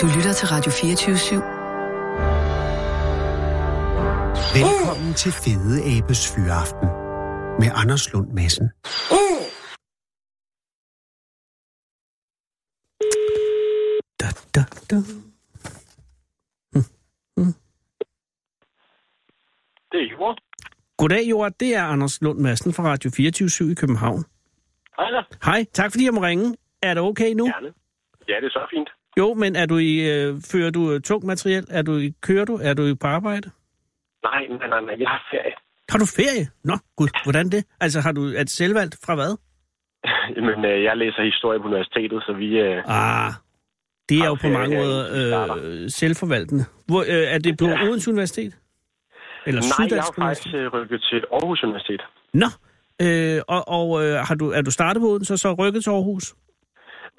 Du lytter til Radio 24 /7. Velkommen til Fede Abes Fyraften med Anders Lund Madsen. Da, da, da. Det er Jord. Goddag, Jord. Det er Anders Lund Madsen fra Radio 24 i København. Hej da. Hej, tak fordi jeg må ringe. Er det okay nu? Gerne. Ja, det er så fint. Jo, men er du i, øh, fører du øh, tung materiel? Er du i, kører du? Er du i på arbejde? Nej, nej, nej, nej. Jeg har ferie. Har du ferie? Nå, gud, hvordan det? Altså, har du, det selvvalgt fra hvad? Men øh, jeg læser historie på universitetet, så vi... Øh, Ah, det er jo på mange måder starter. øh, selvforvaltende. Hvor, øh, er det på Ja. Odense Universitet? Eller nej, jeg har faktisk øh, rykket til Aarhus Universitet. Nå, øh, og, og øh, har du, er du startet på Odense og så rykket til Aarhus?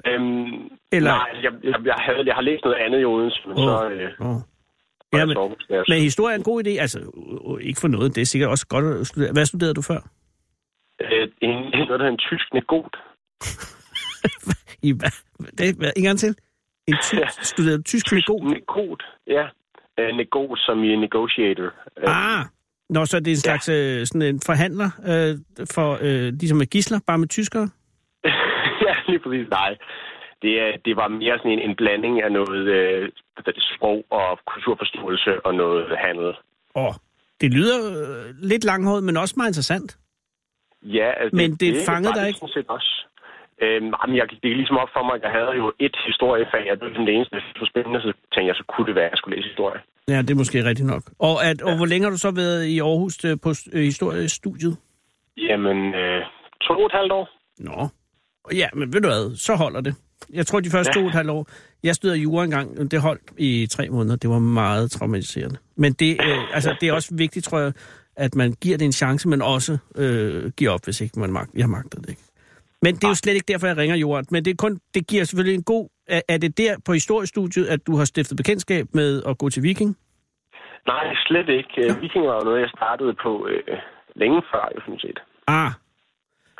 Øhm, Eller- Nej, jeg, jeg, jeg, havde, jeg har læst noget andet i Odense, men Åh. så... Øh, Oh. Ja, men, Aarhus, men historie er en god idé. Altså, ikke for noget, det er sikkert også godt at studere. Hvad studerede du før? Øh, en, noget, der en tysk negot. I? Det, hvad, en gang til. En ty, Ja. studerede tysk god? Negot, ja. Øh, negot som i negotiator. Øh, Ah, Nå, så det er en slags øh, sådan en forhandler øh, for, øh, ligesom med gisler, bare med tyskere? ja, lige præcis. Nej. Det, det var mere sådan en, en blanding af noget øh, det, sprog og kulturforståelse og noget handel. Åh, det lyder øh, lidt langhåret, men også meget interessant. Ja, altså, Men det fangede var dig det ikke? Set også. Øhm, jamen, jeg, det er ligesom op for mig, at jeg havde jo et historiefag, og det var det eneste, det var spændende, så tænkte jeg, så kunne det være, at jeg skulle læse historie. Ja, det er måske rigtigt nok. Og, at, og hvor længe har du så været i Aarhus øh, på øh, historiestudiet? Jamen, øh, to og et halvt år. Nå. Ja, men ved du hvad, så holder det. Jeg tror, de første Ja. to og et halvt år... Jeg studerede jura engang, det holdt i tre måneder. Det var meget traumatiserende. Men det, øh, altså, det er også vigtigt, tror jeg, at man giver det en chance, men også øh, giver op, hvis ikke man magter, jeg magter det ikke. Men det er jo slet ikke derfor, jeg ringer jorden. Men det, er kun, det giver selvfølgelig en god... Er, er det der på historiestudiet, at du har stiftet bekendtskab med at gå til viking? Nej, slet ikke. Øh, Viking var jo noget, jeg startede på øh, længe før, jo sådan set. Ah.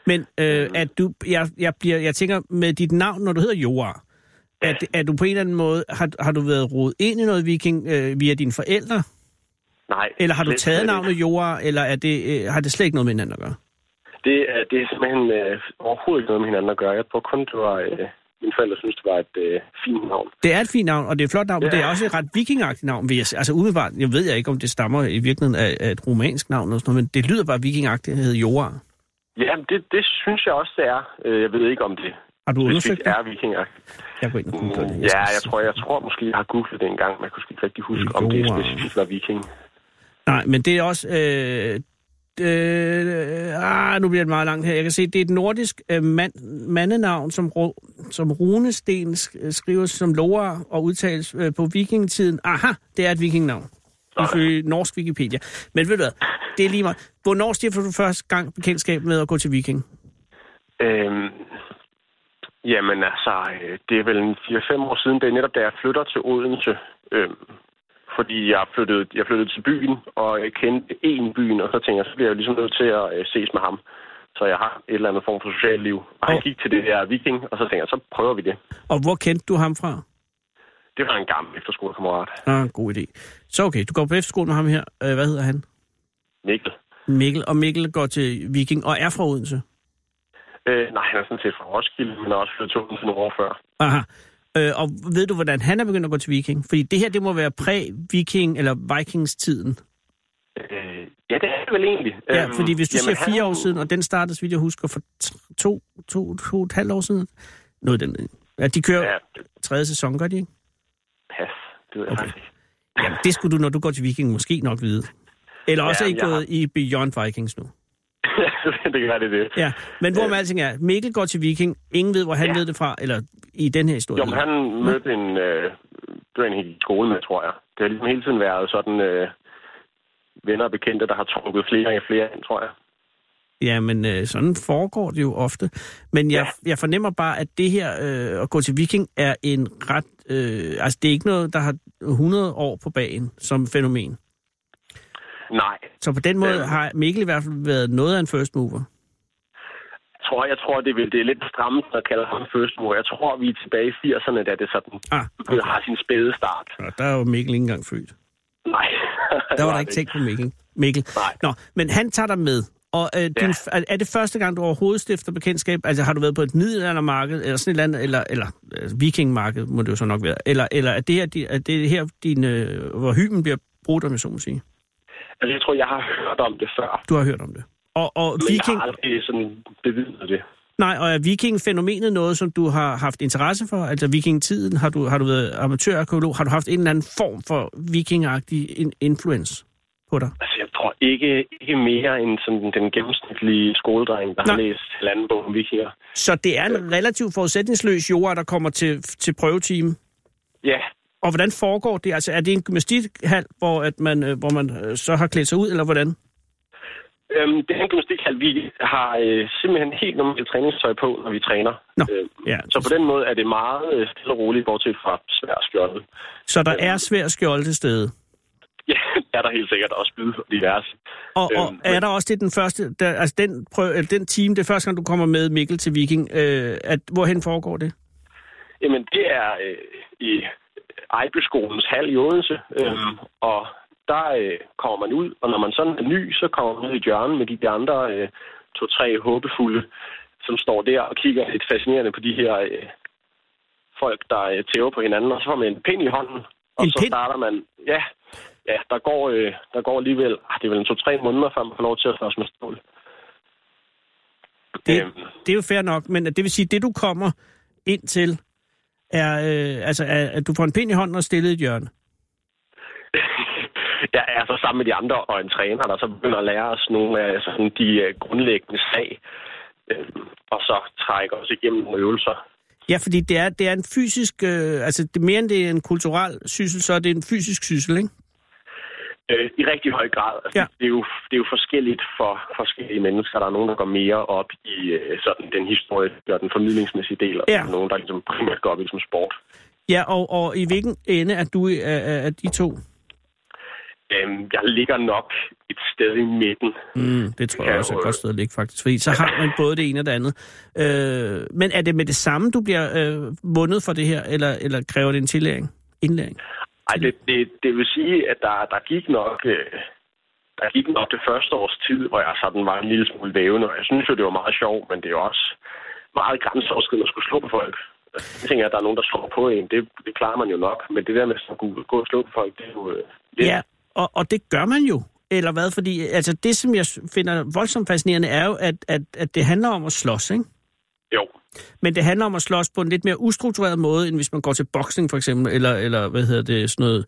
Men øh, at du, jeg, jeg, bliver, jeg tænker, med dit navn, når du hedder Joar, at, er du på en eller anden måde, har, har du været rodet ind i noget viking øh, via dine forældre? Nej. Eller har du taget navnet. Joar, eller er det, øh, har det slet ikke noget med hinanden at gøre? Det, er, det er simpelthen øh, overhovedet ikke noget med hinanden at gøre. Jeg tror kun, det var... Øh, mine forældre synes, det var et øh, fint navn. Det er et fint navn, og det er et flot navn, men Ja. det er også et ret vikingagtigt navn. Vil jeg, altså umiddelbart, jeg ved jeg ikke, om det stammer i virkeligheden af, af et romansk navn, eller sådan noget, men det lyder bare vikingagtigt, at hedde Joar. Ja, det, det synes jeg også, det er. Øh, Jeg ved ikke, om det Har du undersøgt det? er vikinger. Jeg går ind og googler det. Mm, Ja, skal jeg tror, jeg tror måske, jeg har googlet det engang, men jeg kunne ikke rigtig huske, om det Joar. specifikt var viking. Nej, men det er også... Øh, øh, ah, nu bliver det meget langt her. Jeg kan se, det er et nordisk øh, mand, mandenavn, som, som runesten sk- skrives som Loa og udtales øh, på vikingetiden. Aha, det er et vikingnavn. Ifølge norsk Wikipedia. Men ved du hvad, det er lige meget. Hvornår stifter du første gang bekendtskab med at gå til viking? Øhm, jamen altså, øh, det er vel en 4-5 år siden. Det er netop, da jeg flytter til Odense. Øhm, fordi jeg flyttede, jeg flyttede til byen, og jeg kendte en i byen, og så tænkte jeg, så bliver jeg ligesom nødt til at øh, ses med ham. Så jeg har et eller andet form for socialt liv. Og han Og- gik til det der viking, og så tænkte jeg, så prøver vi det. Og hvor kendte du ham fra? Det var en gammel efterskolekammerat. Ah, god idé. Så okay, du går på efterskole med ham her. Øh, hvad hedder han? Mikkel. Mikkel. Og Mikkel går til viking og er fra Odense. Øh, nej, han er sådan set fra Roskilde, men har også flyttet til Odense nogle år før. Aha. Øh, og ved du, hvordan han er begyndt at gå til viking? Fordi det her, det må være præ-viking eller vikingstiden. Øh, ja, det er det vel egentlig. Ja, Øhm, fordi hvis du jamen, siger fire han- år siden, og den startede, så vidt jeg husker, for t- to, to, to, et halvt år siden. Noget den. Ja, de kører ja. tredje sæson, gør de ikke? Det ved jeg Okay. faktisk ikke. Jamen, det skulle du, når du går til viking, måske nok vide. Eller også Ja, er I jeg har- gået i Beyond Vikings nu. det kan være, det er det. Ja, men hvor med alting er, Mikkel går til viking, ingen ved, hvor han Ja. ved det fra, eller i den her historie. Jo, men han mødte en, øh, det var en helt skole med, tror jeg. Det har ligesom hele tiden været sådan øh, venner og bekendte, der har trukket flere og flere ind, tror jeg. Ja, men øh, sådan foregår det jo ofte. Men jeg, Ja. jeg fornemmer bare, at det her øh, at gå til viking er en ret... Øh, altså, det er ikke noget, der har 100 år på bagen som fænomen. Nej, Så på den måde Ja. har Mikkel i hvert fald været noget af en first mover. tror, jeg tror, det, vil, det er lidt stramt at kalde ham first mover. Jeg tror, vi er tilbage i 80'erne, da det sådan Ah, okay. har sin spæde start. Og der er jo Mikkel ikke engang født. Nej. Der var der ikke tænkt på Mikkel. Mikkel. Nej. Nå, men han tager dig med. Og øh, din, er, er det første gang, du overhovedet stifter bekendtskab? Altså har du været på et middelaldermarked, eller sådan et eller andet, eller, eller øh, vikingmarked, må det jo så nok være. Eller, eller er det her, er det her din, øh, hvor hyben bliver brudt, om jeg så må sige? Altså, jeg tror, jeg har hørt om det før. Du har hørt om det. Og, og Men viking, jeg har aldrig sådan bevidnet det. nej, og er vikingfænomenet noget, som du har haft interesse for? Altså vikingetiden, har du, har du været amatørarkeolog? Har du haft en eller anden form for vikingagtig in- influence på dig? Altså, jeg tror ikke, ikke mere end sådan den gennemsnitlige skoledreng, der Nå. har læst halvanden bog om vikinger. Så det er en relativt forudsætningsløs jord, der kommer til, til prøvetime. Ja, Og hvordan foregår det? Altså, er det en gymnastikhal, hvor, at man, øh, hvor man øh, så har klædt sig ud, eller hvordan? øhm, det er en gymnastikhal. Vi har øh, simpelthen helt normalt træningstøj på, når vi træner. Nå, Øhm, ja. Så på den måde er det meget øh, stille og roligt, bortset fra svær skjolde. Så der er svær skjold til stede. Ja, er der helt sikkert også spyd og diverse. Og, og Øhm, er der også det den første, der, altså den, prøv, eller den team, det er første gang, du kommer med Mikkel til Viking, øh, at, hvorhen foregår det? Jamen, det er øh, i Ejbyskolens hal i Odense, øhm, og der øh, kommer man ud, og når man sådan er ny, så kommer man ud i hjørnet med de der andre øh, to-tre håbefulde, som står der og kigger lidt fascinerende på de her øh, folk, der øh, tæver på hinanden, og så får man en pind i hånden, og En så pind? starter man, ja, ja der, går, øh, der går alligevel, ah, det er vel en to-tre måneder, før man får lov til at slås med stål. Det, Øhm, det er jo fair nok, men det vil sige, det du kommer ind til, er, øh, altså, er, at du får en pind i hånden og stillet i et hjørne. jeg er så sammen med de andre og en træner, der så begynder at lære os nogle af sådan, de øh, grundlæggende sag, øh, og så trækker os igennem nogle øvelser. Ja, fordi det er, det er en fysisk, øh, altså det er mere end det er en kulturel syssel, så er det en fysisk syssel, ikke? Øh, I rigtig høj grad. Altså, Ja. det, er jo, det er jo forskelligt for forskellige mennesker. Der er nogen, der går mere op i øh, sådan, den historiske og den formidlingsmæssige del, og Ja. der er nogen, der ligesom primært går op i som sport. Ja, og, og i hvilken ende er du af, af, af de to? Øhm, jeg ligger nok et sted i midten. Mm, det tror jeg Ja, også er et godt sted at ligge, faktisk. Fordi så har man både det ene og det andet. Øh, men er det med det samme, du bliver øh, vundet for det her, eller, eller kræver det en tillæring? Indlæring? Ej, det, det, det vil sige, at der, der gik nok... Øh, der gik nok det første års tid, hvor jeg sådan var en lille smule vævende, og jeg synes jo, det var meget sjovt, men det er jo også meget grænseoverskridende at skulle slå på folk. Jeg tænker, at der er nogen, der slår på en. Det, det klarer man jo nok, men det der med at kunne gå og slå på folk, det er jo... øh, lidt- Ja, og, og det gør man jo. Eller hvad? Fordi altså, det, som jeg finder voldsomt fascinerende, er jo, at, at, at det handler om at slås, ikke? Jo. Men det handler om at slås på en lidt mere ustruktureret måde, end hvis man går til boksning for eksempel, eller, eller hvad hedder det, sådan noget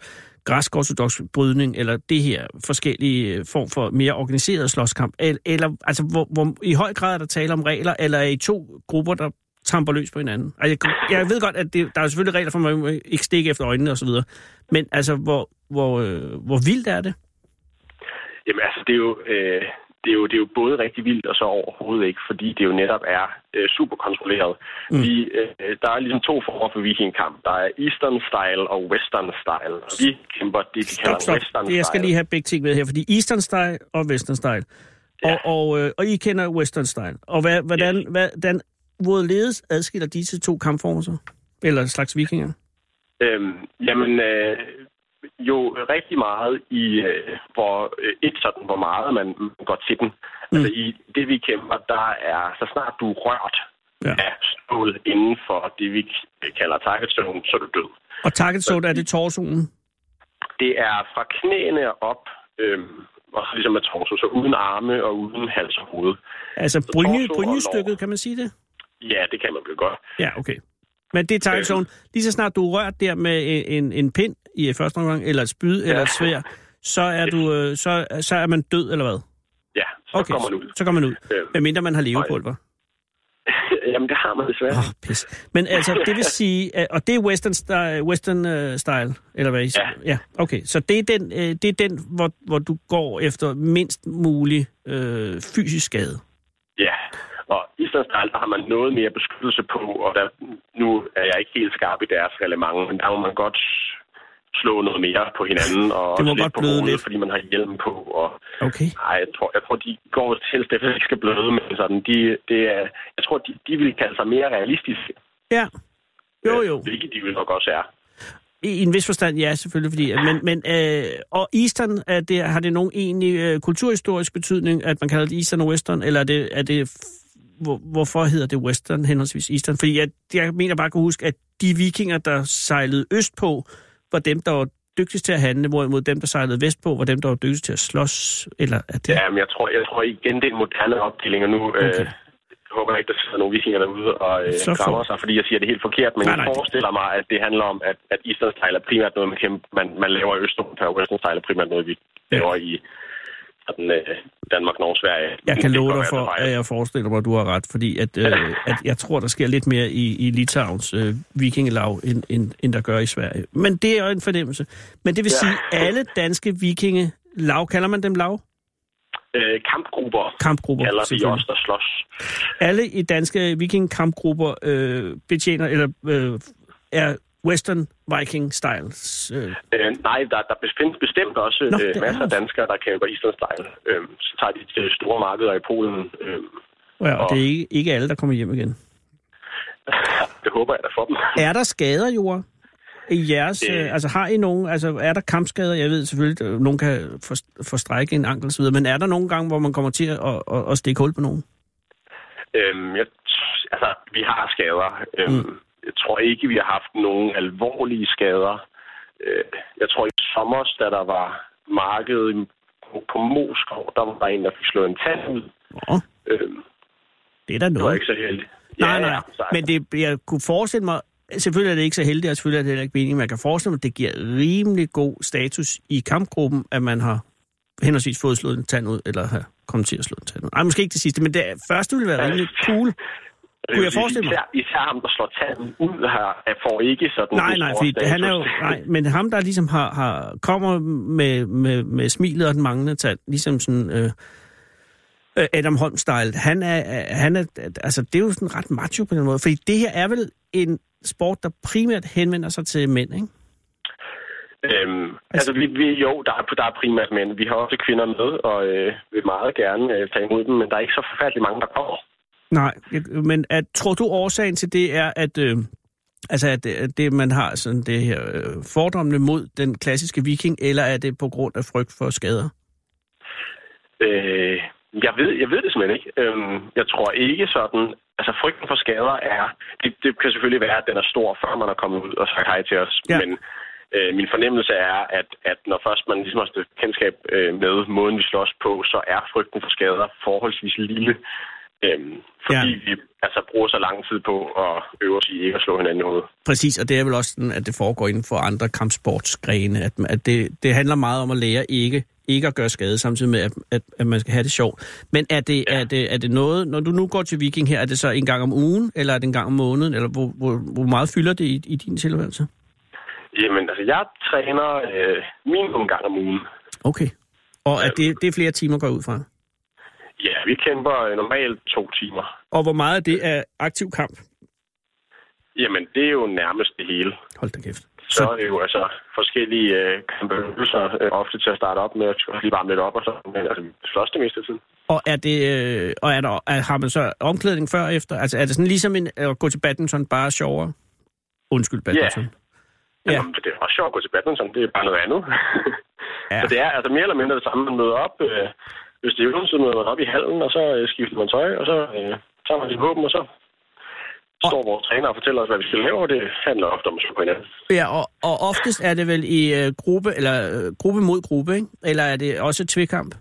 græsk ortodox brydning, eller det her forskellige øh, form for mere organiseret slåskamp. Eller, eller altså, hvor, hvor i høj grad er der tale om regler, eller er I to grupper, der tramper løs på hinanden? Altså, jeg, jeg ved godt, at det, der er selvfølgelig regler for, at man ikke stikke efter øjnene osv., men altså, hvor, hvor, øh, hvor vildt er det? Jamen altså, det er jo... Øh, det er, jo, det er jo både rigtig vildt og så overhovedet ikke, fordi det jo netop er øh, super kontrolleret. Mm. Vi, øh, der er ligesom to former for vikingkamp. Der er Eastern Style og Western Style. Og vi kæmper det, de kalder Stop, stop. Western Style. Jeg skal lige have begge ting med her, fordi Eastern Style og Western Style. Ja. Og, og, øh, og I kender Western Style. Og hvad, hvordan, Yes. hvordan, hvorledes adskiller disse to kampformer så? Eller slags vikinger? Øhm, jamen, øh, jo rigtig meget i, øh, hvor øh, ikke sådan, hvor meget man, går til den. Mm. Altså i det, vi kæmper, der er, så snart du er rørt Ja. af stål inden for det, vi kalder target zone, så er du død. Og target zone, er det torsoen? Det er fra knæene og op, øhm, og så ligesom med torso, så uden arme og uden hals og hoved. Altså brynje, brynjestykket, kan man sige det? Ja, det kan man vel godt. Ja, okay. Men det er target Øh. zone. Lige så snart du er rørt der med en, en pind i første omgang, eller et spyd, ja. eller et svær, så er, du, øh, så, så er man død, eller hvad? Ja, så Okay, kommer man ud. så kommer man ud. Øh. Hvad mindre man har levepulver. Jamen, det har man desværre. Åh, oh, pis. Men altså, det vil sige, at- og det er western style, western uh, style eller hvad I siger? Ja. ja. okay. Så det er den, øh, det er den hvor, hvor du går efter mindst mulig øh, fysisk skade. Ja, og i Style, der har man noget mere beskyttelse på, og der, nu er jeg ikke helt skarp i deres reglement, men der må man godt slå noget mere på hinanden, og Det må godt på bløde hovedet, lidt. fordi man har hjelm på. Og, Okay. nej, jeg tror, jeg tror, de går efter, at de ikke skal bløde, men sådan, de, det er, jeg tror, de, de vil kalde sig mere realistiske. Ja. Jo, jo. Hvilket de vil nok også er. I, I en vis forstand, ja, selvfølgelig. Fordi, men, men, øh, og Eastern, er det, har det nogen egentlig øh, kulturhistorisk betydning, at man kalder det Eastern og Western, eller er det, er det hvor, hvorfor hedder det Western henholdsvis Eastern? Fordi jeg, jeg mener bare at kunne huske, at de vikinger, der sejlede østpå, var dem, der var dygtigst til at handle, hvorimod dem, der sejlede vestpå, var dem, der var dygtigst til at slås, eller er det? Ja, men jeg tror, jeg tror igen, det er en moderne opdeling, og nu Okay. øh, jeg håber ikke, der sidder nogle vikinger derude og øh, Så for- krammer sig, fordi jeg siger det helt forkert, men Nej, nej, jeg forestiller mig, at det handler om, at, at Style er primært noget, man, man, man laver i Østeuropa, og Western Style er primært noget, vi laver i sådan, øh, Danmark, Norge, Sverige. Jeg kan love dig for, at jeg forestiller mig, at du har ret, fordi at, øh, at jeg tror, der sker lidt mere i, i Litauens øh, vikingelav, end, end, end der gør i Sverige. Men det er jo en fornemmelse. Men det vil Ja. sige, alle danske vikingelav, kalder man dem lav? Øh, kampgrupper Kampgrupper, vi selvfølgelig. os, der slås. Alle i danske vikingkampgrupper øh, betjener, eller øh, er Western Viking Styles. Øh, Øh, nej, der, der findes bestemt også Nå, det øh, er masser af danskere, der kæmper Eastern Style. Øh, så tager de til store markeder i Polen. Øh, ja, og Og- det er ikke, ikke alle, der kommer hjem igen. det håber jeg da for dem. Er der skader, Jura? I jeres, Øh. øh, altså har I nogen, altså er der kampskader? Jeg ved selvfølgelig, at nogen kan for, forstrække en ankel osv., men er der nogle gange, hvor man kommer til at, at, at stikke hul på nogen? Øhm, jeg, altså, vi har skader. Øhm, mm. Jeg tror ikke, vi har haft nogen alvorlige skader. Øh, jeg tror i sommer, da der var marked i- på, Moskov, der var der en, der fik slået en tand ud. Øhm, det er da det var noget. ikke så heldigt. Nej, nej, så, men det, jeg kunne forestille mig, selvfølgelig er det ikke så heldigt, og selvfølgelig er det heller ikke meningen, men jeg kan forestille mig, at det giver rimelig god status i kampgruppen, at man har henholdsvis fået slået en tand ud, eller har kommet til at slå en tand ud. Nej, måske ikke det sidste, men det første ville være rimelig cool. Kunne jeg forestille mig? Især, især ham, der slår tanden ud her, er- får ikke sådan Nej, nej, fordi status. han er jo, nej, men ham, der ligesom har, har kommer med, med, med smilet og den manglende tand, ligesom sådan øh, øh, Adam Holm-style, han er, han er, altså det er jo sådan ret macho på den måde, fordi det her er vel en sport, der primært henvender sig til mænd, ikke? Øhm, altså, vi, vi, jo, der er, der er primært mænd. Vi har også kvinder med, og øh, vil meget gerne øh, tage imod dem, men der er ikke så forfærdeligt mange, der kommer. Nej, men at, tror du årsagen til det er, at, øh, altså at, at det, man har sådan det her øh, fordommene mod den klassiske viking, eller er det på grund af frygt for skader? Øh, jeg, ved, jeg ved det simpelthen ikke. Øhm, jeg tror ikke sådan... Altså, frygten for skader er... Det, det kan selvfølgelig være, at den er stor, før man er kommet ud og sagt hej til os. Ja. Men øh, min fornemmelse er, at, at når først man ligesom har stiftet kendskab øh, med måden, vi slås på, så er frygten for skader forholdsvis lille. Øhm, fordi Ja. vi altså, bruger så lang tid på at øve os i ikke at slå hinanden i hovedet. Præcis, og det er vel også sådan, at det foregår inden for andre kampsportsgrene, at, at det, det handler meget om at lære ikke, ikke at gøre skade, samtidig med, at, at, at man skal have det sjovt. Men er det, ja. er, det, er det noget, når du nu går til Viking her, er det så en gang om ugen, eller er det en gang om måneden, eller hvor, hvor, hvor meget fylder det i, i din tilværelse? Jamen, altså, jeg træner øh, minimum gang om ugen. Okay. Og at det, det er flere timer går ud fra? Ja, vi kæmper øh, normalt to timer. Og hvor meget af det er aktiv kamp? Jamen, det er jo nærmest det hele. Hold da kæft. Så er det jo altså forskellige øh, kampøvelser, øh, ofte til at starte op med, at lige varme lidt op og så, men altså, slås det meste af tiden. Og er det, øh, og er der, er, har man så omklædning før og efter? Altså er det sådan ligesom en, at gå til badminton bare sjovere? Undskyld, badminton. Ja. Ja. Jamen, det er også sjovt at gå til badminton, det er bare noget andet. Ja. Så det er altså mere eller mindre det samme, man møder op. Øh, hvis det er øvelsen, så møder man op i hallen, og så øh, skifter man tøj, og så øh, tager man sin våben, og så står vores træner og fortæller os, hvad vi skal lave, og det handler ofte om at slå på hinanden. Ja, og, og oftest er det vel i øh, gruppe, eller øh, gruppe mod gruppe, ikke? Eller er det også tvekamp?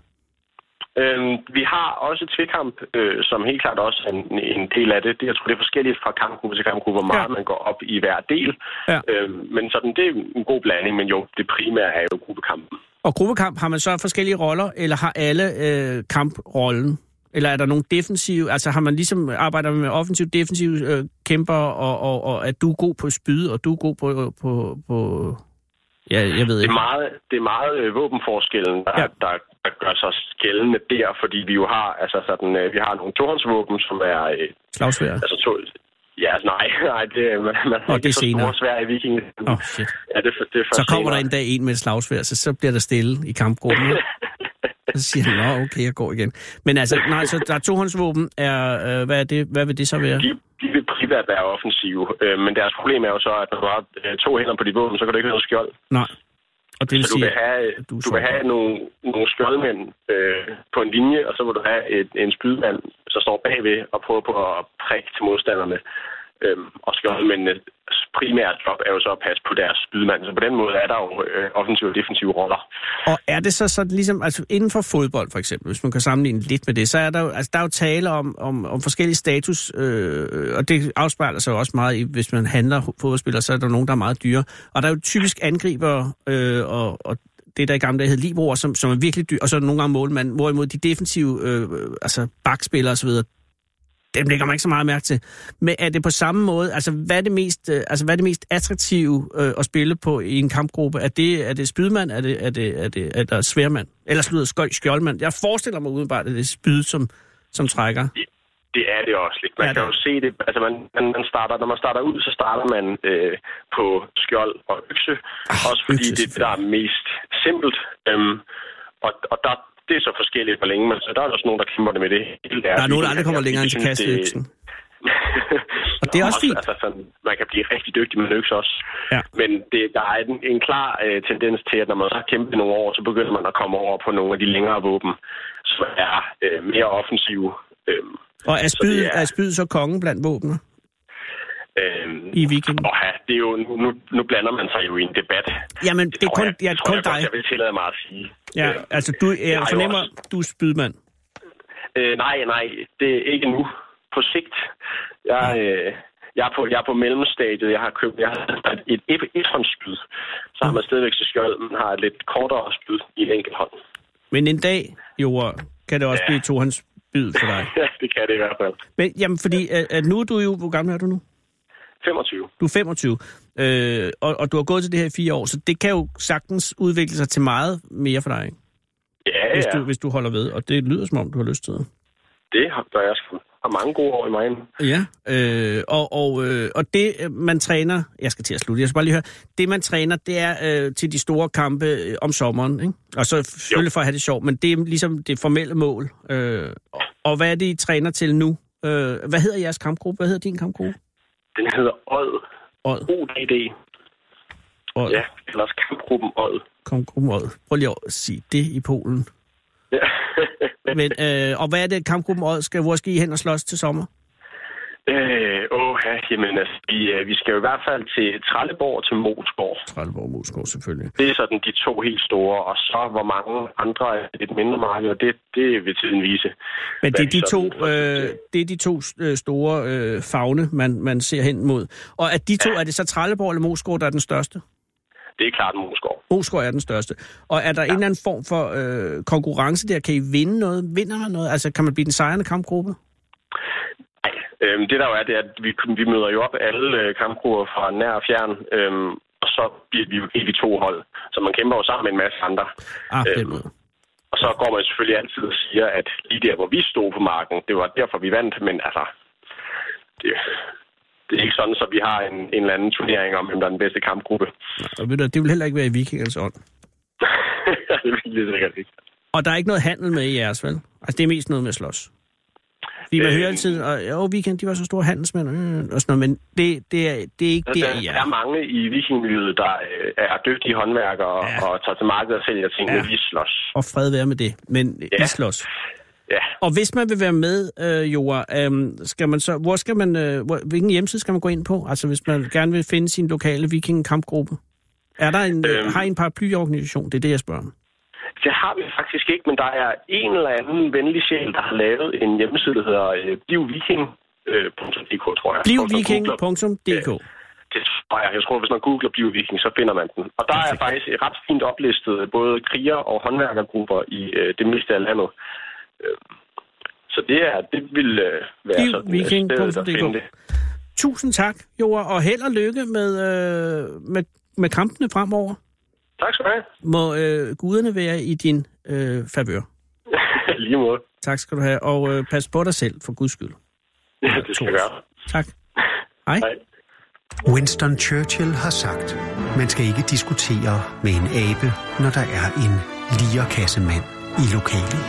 Øhm, vi har også tvekamp, øh, som helt klart også er en, en del af det. det. Jeg tror, det er forskelligt fra kampgruppe til kampgruppe, hvor meget Ja. man går op i hver del. Ja. Øhm, men sådan, det er en god blanding, men jo, det primære er jo gruppekampen. Og gruppekamp, har man så forskellige roller, eller har alle øh, kamprollen? Eller er der nogle defensive, altså har man ligesom, arbejder med offensiv, defensiv øh, kæmper, og, og, og er du god på spyd, og du er god på, på, på ja, jeg ved Det ikke. er meget, det er meget øh, våbenforskellen, der, Ja. der, der gør sig gældende der, fordi vi jo har, altså sådan, øh, vi har nogle tohåndsvåben, som er, øh, Slagsvær. altså to, Ja, altså, nej, nej, det, man, man det er så senere. stor svær i viking. Åh, oh, shit. Ja, det, det er Så kommer der senere. en dag en med et slagsvær, så, så bliver der stille i kampgruppen. så siger han, nå, okay, jeg går igen. Men altså, nej, så der er tohåndsvåben. Er, øh, hvad, er det, hvad vil det så være? De, de vil primært være offensive, øh, men deres problem er jo så, at når du har øh, to hænder på dit våben, så kan du ikke have noget skjold. Nej. Og det vil Så du sige, vil have, du du vil have nogle, nogle skjoldmænd øh, på en linje, og så vil du have et, en spydmand, der står bagved og prøver på at prikke til modstanderne. Øhm, og skjoldmændenes primære job er jo så at passe på deres spydmand. Så på den måde er der jo øh, offensive og defensive roller. Og er det så sådan ligesom, altså inden for fodbold for eksempel, hvis man kan sammenligne lidt med det, så er der jo, altså, der er jo tale om, om, om forskellige status, øh, og det afspejler sig jo også meget i, hvis man handler fodboldspillere, så er der nogen, der er meget dyre. Og der er jo typisk angriber, øh, og, og det der i gamle dage hed libroer, som, som er virkelig dyr, og så er der nogle gange målmand, hvorimod de defensive, øh, altså bakspillere osv., dem lægger man ikke så meget mærke til. Men er det på samme måde, altså hvad er det mest, øh, altså, hvad er det mest attraktive øh, at spille på i en kampgruppe? Er det, er det spydmand, er det, er det, er det, er der sværmand? Eller slutter skjoldmand? Jeg forestiller mig udenbart, at det er spyd, som, som trækker. Det er det også lidt. Man Ja, kan det jo se det. Altså, man, man, man starter, når man starter ud, så starter man øh, på skjold og økse. Ah, også fordi økse, det er det, der er mest simpelt. Øhm, og, og der, det er så forskelligt, hvor længe man... Så der er også nogen, der kæmper det med det. Der er nogen, der aldrig kommer længere end til kasteøksen. Og det er også fint. Altså, sådan, man kan blive rigtig dygtig med økse også. Ja. Men det, der er en, en klar øh, tendens til, at når man så har kæmpet nogle år, så begynder man at komme over på nogle af de længere våben, som er øh, mere offensive. Øh, Og er Så spyd, er... er- er spyd så kongen blandt våbner øh, i Viking? Og ja, det er jo, nu, nu blander man sig jo i en debat. Jamen, det er kun, jeg, ja, tror kun jeg, godt, dig. Jeg vil tillade mig at sige. Ja, Øh, altså du, jeg jeg fornemmer, også- du er spydmand. Øh, nej, nej, det er ikke nu. På sigt. Jeg, øh, jeg, er på, jeg er på mellemstadiet. Jeg har købt jeg har et, et, et håndsspyd. Så har man stadigvæk til skjold, men har et lidt kortere spyd i en enkelt hånd. Men en dag, jo, kan det også Ja. blive tohåndsspyd for dig. Ja, det kan det i hvert fald. Men jamen, fordi at, at nu er du jo... Hvor gammel er du nu? 25. Du er 25, øh, og, og du har gået til det her i fire år, så det kan jo sagtens udvikle sig til meget mere for dig, ikke? Ja, Hvis, ja. du, hvis du holder ved. Og det lyder som om, du har lyst til det. Det har gør jeg sgu. Har mange gode år i mig. Ja, øh, og, og, øh, og det øh, man træner, jeg skal til at slutte, jeg skal bare lige høre, det man træner, det er øh, til de store kampe øh, om sommeren, ikke? Og så selvfølgelig for at have det sjovt, men det er ligesom det formelle mål. Øh, og, og hvad er det, I træner til nu? Øh, hvad hedder jeres kampgruppe? Hvad hedder din kampgruppe? Den hedder Odd. Odd. ODD. Odd. Ja, ellers kampgruppen Odd. Kampgruppen Odd. Prøv lige at sige det i Polen. Ja. Men, øh, og hvad er det, kampgruppen Odd skal? Hvor skal I hen og slås til sommer? Øh, åh, ja, jamen, altså, vi, øh, vi skal jo i hvert fald til Trelleborg og til Moskov. Trelleborg Moskov, selvfølgelig. Det er sådan de to helt store, og så hvor mange andre er lidt mindre markeder, det, det vil tiden vise. Men det er de to, sådan får øh, det er de to øh, store øh, fagne, man, man ser hen mod. Og at de to, ja. er det så Trelleborg eller Moskov, der er den største? Det er klart Moskov. Moskov er den største. Og er der ja. en eller anden form for øh, konkurrence der? Kan I vinde noget? Vinder man noget? Altså, kan man blive den sejrende kampgruppe? Øhm, det der jo er, det er, at vi, vi møder jo op alle øh, kampgrupper fra nær og fjern, øhm, og så bliver vi jo helt i to hold. Så man kæmper jo sammen med en masse andre. Ah, Øhm. Og så går man selvfølgelig altid og siger, at lige der, hvor vi stod på marken, det var derfor, vi vandt. Men altså, det, det er ikke sådan, så vi har en, en eller anden turnering om, hvem der er den bedste kampgruppe. Og ved du, det vil heller ikke være i vikingernes ånd. det vil jeg sikkert ikke. Og der er ikke noget handel med i jeres, vel? Altså, det er mest noget med at slås. Fordi man Øh, hører altid, og jo, weekend, de var så store handelsmænd, øh, og sådan noget, men det, det, er, det er ikke der, Der, I der er. er mange i vikingmiljøet, der øh, er dygtige håndværkere og, Ja. og tager til markedet og sælger ting, Ja. vi slås. Og fred være med det, men ja. I slås. Ja, Og hvis man vil være med, øh, Joa, øh, skal man så, hvor skal man, øh, hvor, hvilken hjemmeside skal man gå ind på? Altså hvis man gerne vil finde sin lokale vikingkampgruppe. Er der en, øh, Øhm. har I en paraplyorganisation? Det er det, jeg spørger om. Det har vi faktisk ikke, men der er en eller anden venlig sjæl, der har lavet en hjemmeside, der hedder øh, blivviking.dk, tror jeg. Blivviking.dk Det tror jeg. Jeg tror, hvis man googler Bliv Viking, så finder man den. Og der er faktisk et ret fint oplistet både kriger- og håndværkergrupper i øh, det meste af landet. Øh, Så det er det vil øh, være Bliv sådan Viking et sted, der punktum dk. finder det. Tusind tak, Joa, og held og lykke med, øh, med, med kampene fremover. Tak skal du have. Må øh, guderne være i din øh, favør. Lige måde. Tak skal du have, og øh, pas på dig selv, for guds skyld. Ja, det skal jeg gøre. Tak. Hej. Hej. Winston Churchill har sagt, man skal ikke diskutere med en abe, når der er en lierkassemand i lokalet.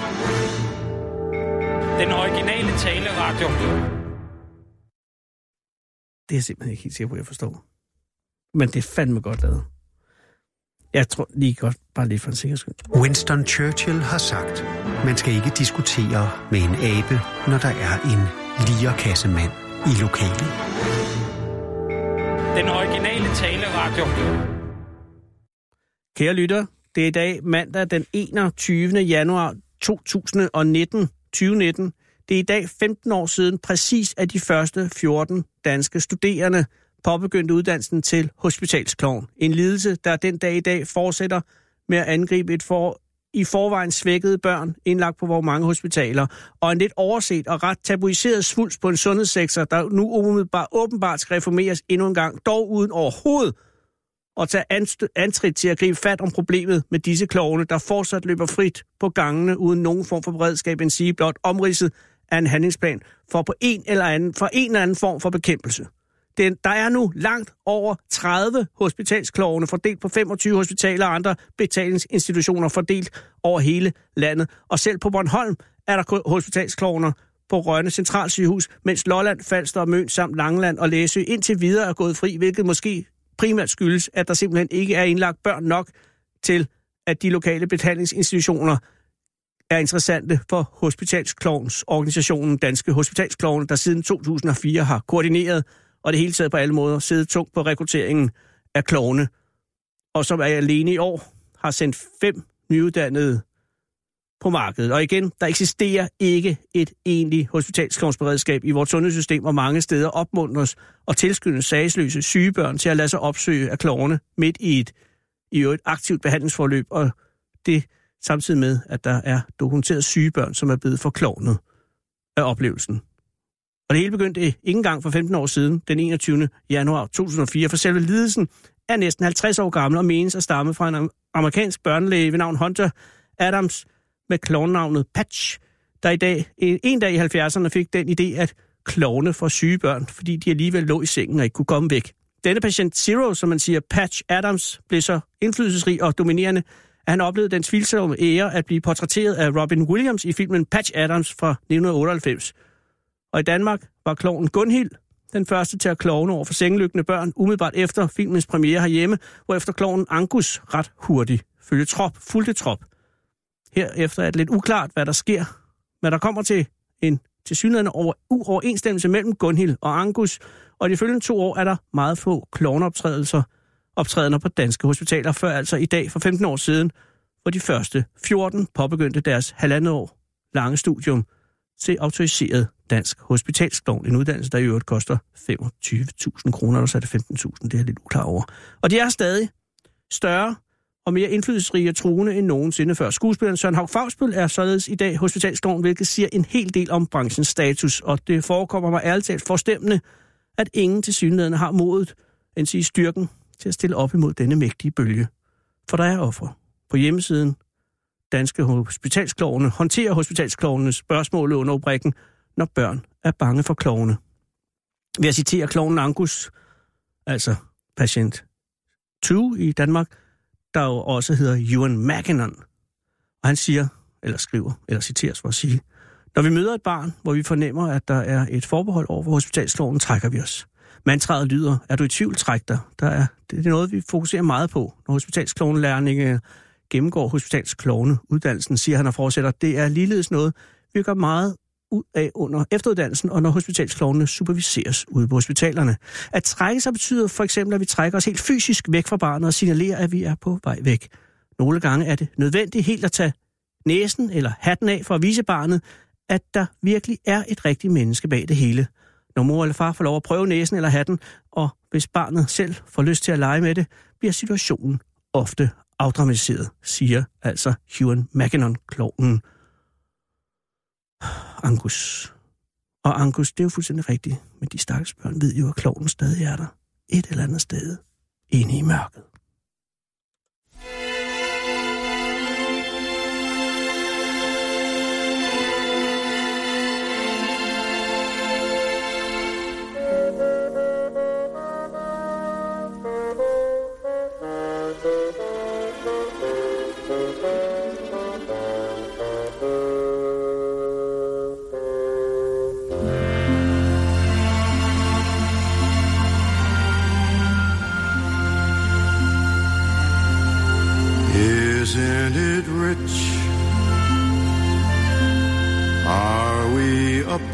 Den originale taleradio. Det er jeg simpelthen ikke helt sikker på, at jeg forstår. Men det er fandme godt lavet. Jeg tror lige godt, bare lige for en sikkerheds skyld. Winston Churchill har sagt, man skal ikke diskutere med en abe, når der er en lierkassemand i lokalet. Den originale taleradio. Kære lytter, det er i dag mandag den 21. januar 2019. 2019. Det er i dag 15 år siden præcis at de første 14 danske studerende påbegyndte uddannelsen til hospitalskloven. En lidelse, der den dag i dag fortsætter med at angribe et for, i forvejen svækkede børn indlagt på vores mange hospitaler, og en lidt overset og ret tabuiseret svulst på en sundhedssektor, der nu umiddelbart åbenbart skal reformeres endnu en gang, dog uden overhovedet at tage antrit til at gribe fat om problemet med disse klovne, der fortsat løber frit på gangene uden nogen form for beredskab, end sige blot omridset af en handlingsplan for på en eller anden, for en eller anden form for bekæmpelse. Den, der er nu langt over 30 hospitalsklovene fordelt på 25 hospitaler og andre betalingsinstitutioner fordelt over hele landet. Og selv på Bornholm er der hospitalsklovner på Rønne Centralsygehus, mens Lolland, Falster og Møn samt Langeland og Læsø indtil videre er gået fri, hvilket måske primært skyldes, at der simpelthen ikke er indlagt børn nok til, at de lokale betalingsinstitutioner er interessante for Hospitalsklovens organisationen Danske Hospitalsklovene, der siden 2004 har koordineret og det hele taget på alle måder siddet tungt på rekrutteringen af klovne, og som er alene i år har sendt fem nyuddannede på markedet. Og igen, der eksisterer ikke et egentligt hospitalsklovnsberedskab i vores sundhedssystem, og mange steder opmuntres og tilskyndes sagsløse sygebørn til at lade sig opsøge af klovne midt i et, i et aktivt behandlingsforløb, og det samtidig med, at der er dokumenteret sygebørn, som er blevet forklovnet af oplevelsen. Og det hele begyndte øh, ikke engang for 15 år siden, den 21. januar 2004, for selve lidelsen er næsten 50 år gammel og menes at stamme fra en amerikansk børnelæge ved navn Hunter Adams med klovnavnet Patch, der i dag, en dag i 70'erne fik den idé at klovne for syge børn, fordi de alligevel lå i sengen og ikke kunne komme væk. Denne patient Zero, som man siger, Patch Adams, blev så indflydelsesrig og dominerende, at han oplevede den tvivlsomme ære at blive portrætteret af Robin Williams i filmen Patch Adams fra 1998. Og i Danmark var kloven Gunhild den første til at klovne over for sengelygtende børn, umiddelbart efter filmens premiere herhjemme, hvor efter kloven Angus ret hurtigt følge trop, fulgte trop. Herefter er det lidt uklart, hvad der sker, men der kommer til en tilsyneladende over, uoverensstemmelse mellem Gunhild og Angus, og de følgende to år er der meget få klovneoptrædelser optrædener på danske hospitaler, før altså i dag for 15 år siden, hvor de første 14 påbegyndte deres halvandet år lange studium til autoriseret dansk hospitalsklovn. En uddannelse, der i øvrigt koster 25.000 kroner, og så er det 15.000, det er jeg lidt uklar over. Og de er stadig større og mere indflydelsesrige og truende end nogensinde før. Skuespilleren Søren Haug Fagsbøl er således i dag hospitalsklovn, hvilket siger en hel del om branchens status, og det forekommer mig ærligt talt forstemmende, at ingen til synligheden har modet, end sige styrken, til at stille op imod denne mægtige bølge. For der er ofre. På hjemmesiden Danske Hospitalsklovene håndterer hospitalsklovenes spørgsmål under rubrikken, når børn er bange for klovne. Ved at citere klovnen Angus, altså patient 2 i Danmark, der jo også hedder Ewan Mackinnon. Og han siger, eller skriver, eller citeres for at sige, når vi møder et barn, hvor vi fornemmer, at der er et forbehold over for hospitalsloven, trækker vi os. Mantraet lyder, er du i tvivl, træk dig. Der er, det er noget, vi fokuserer meget på, når hospitalsklovnelærlinge gennemgår hospitalsklovne uddannelsen, siger han og fortsætter. Det er ligeledes noget, vi gør meget ud af under efteruddannelsen, og når hospitalsklovnene superviseres ude på hospitalerne. At trække sig betyder for eksempel, at vi trækker os helt fysisk væk fra barnet og signalerer, at vi er på vej væk. Nogle gange er det nødvendigt helt at tage næsen eller hatten af for at vise barnet, at der virkelig er et rigtigt menneske bag det hele. Når mor eller far får lov at prøve næsen eller hatten, og hvis barnet selv får lyst til at lege med det, bliver situationen ofte afdramatiseret, siger altså Hewan McKinnon, klovnen Angus. Og Angus, det er jo fuldstændig rigtigt, men de stakkels børn ved jo, at kloven stadig er der. Et eller andet sted. Inde i mørket.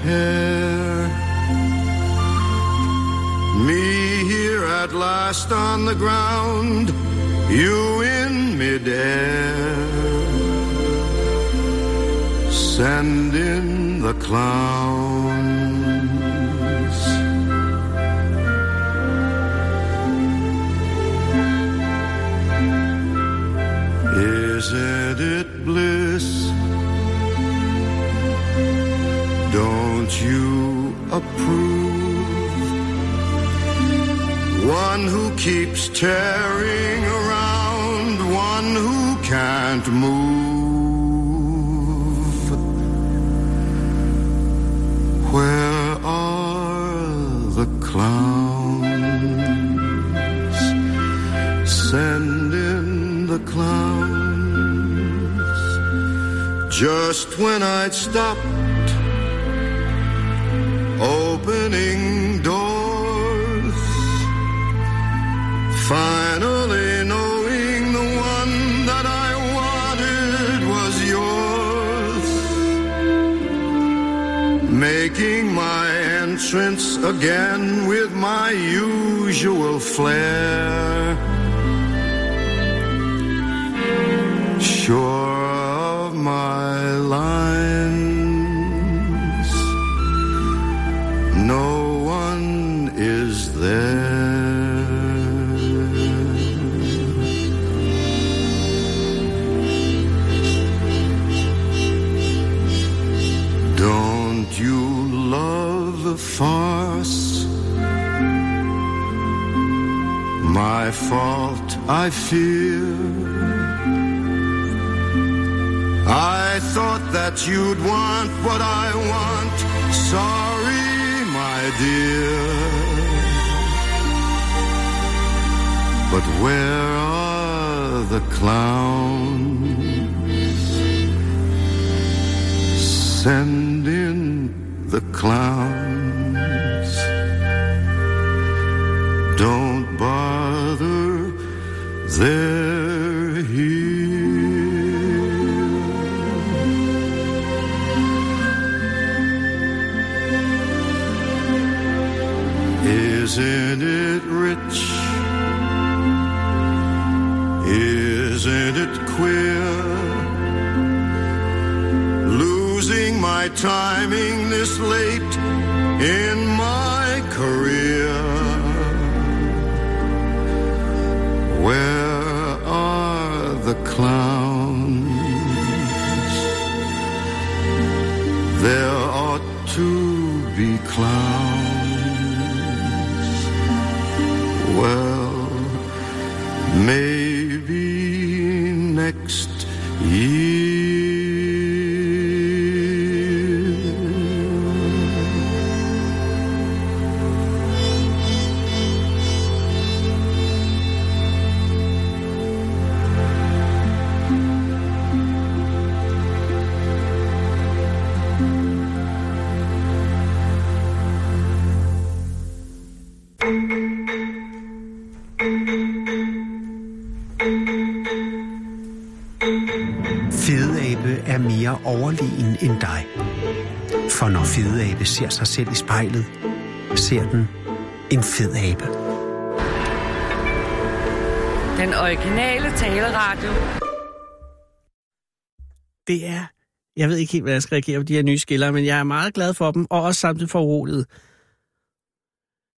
Me here at last on the ground, you in midair. Send in the clowns. Approve? One who keeps tearing around, one who can't move. Where are the clowns? Send in the clowns. Just when I'd stopped opening doors, finally knowing the one that I wanted was yours, making my entrance again with my usual flair. Sure fault, I fear. I thought that you'd want what I want. Sorry, my dear. But where are the clowns? Send in the clowns. Don't bother, there he fedeabe ser sig selv i spejlet, ser den en fed abe. Den originale taleradio. Det er... Jeg ved ikke helt, hvad jeg skal reagere på de her nye skiller, men jeg er meget glad for dem, og også samtidig foruroliget.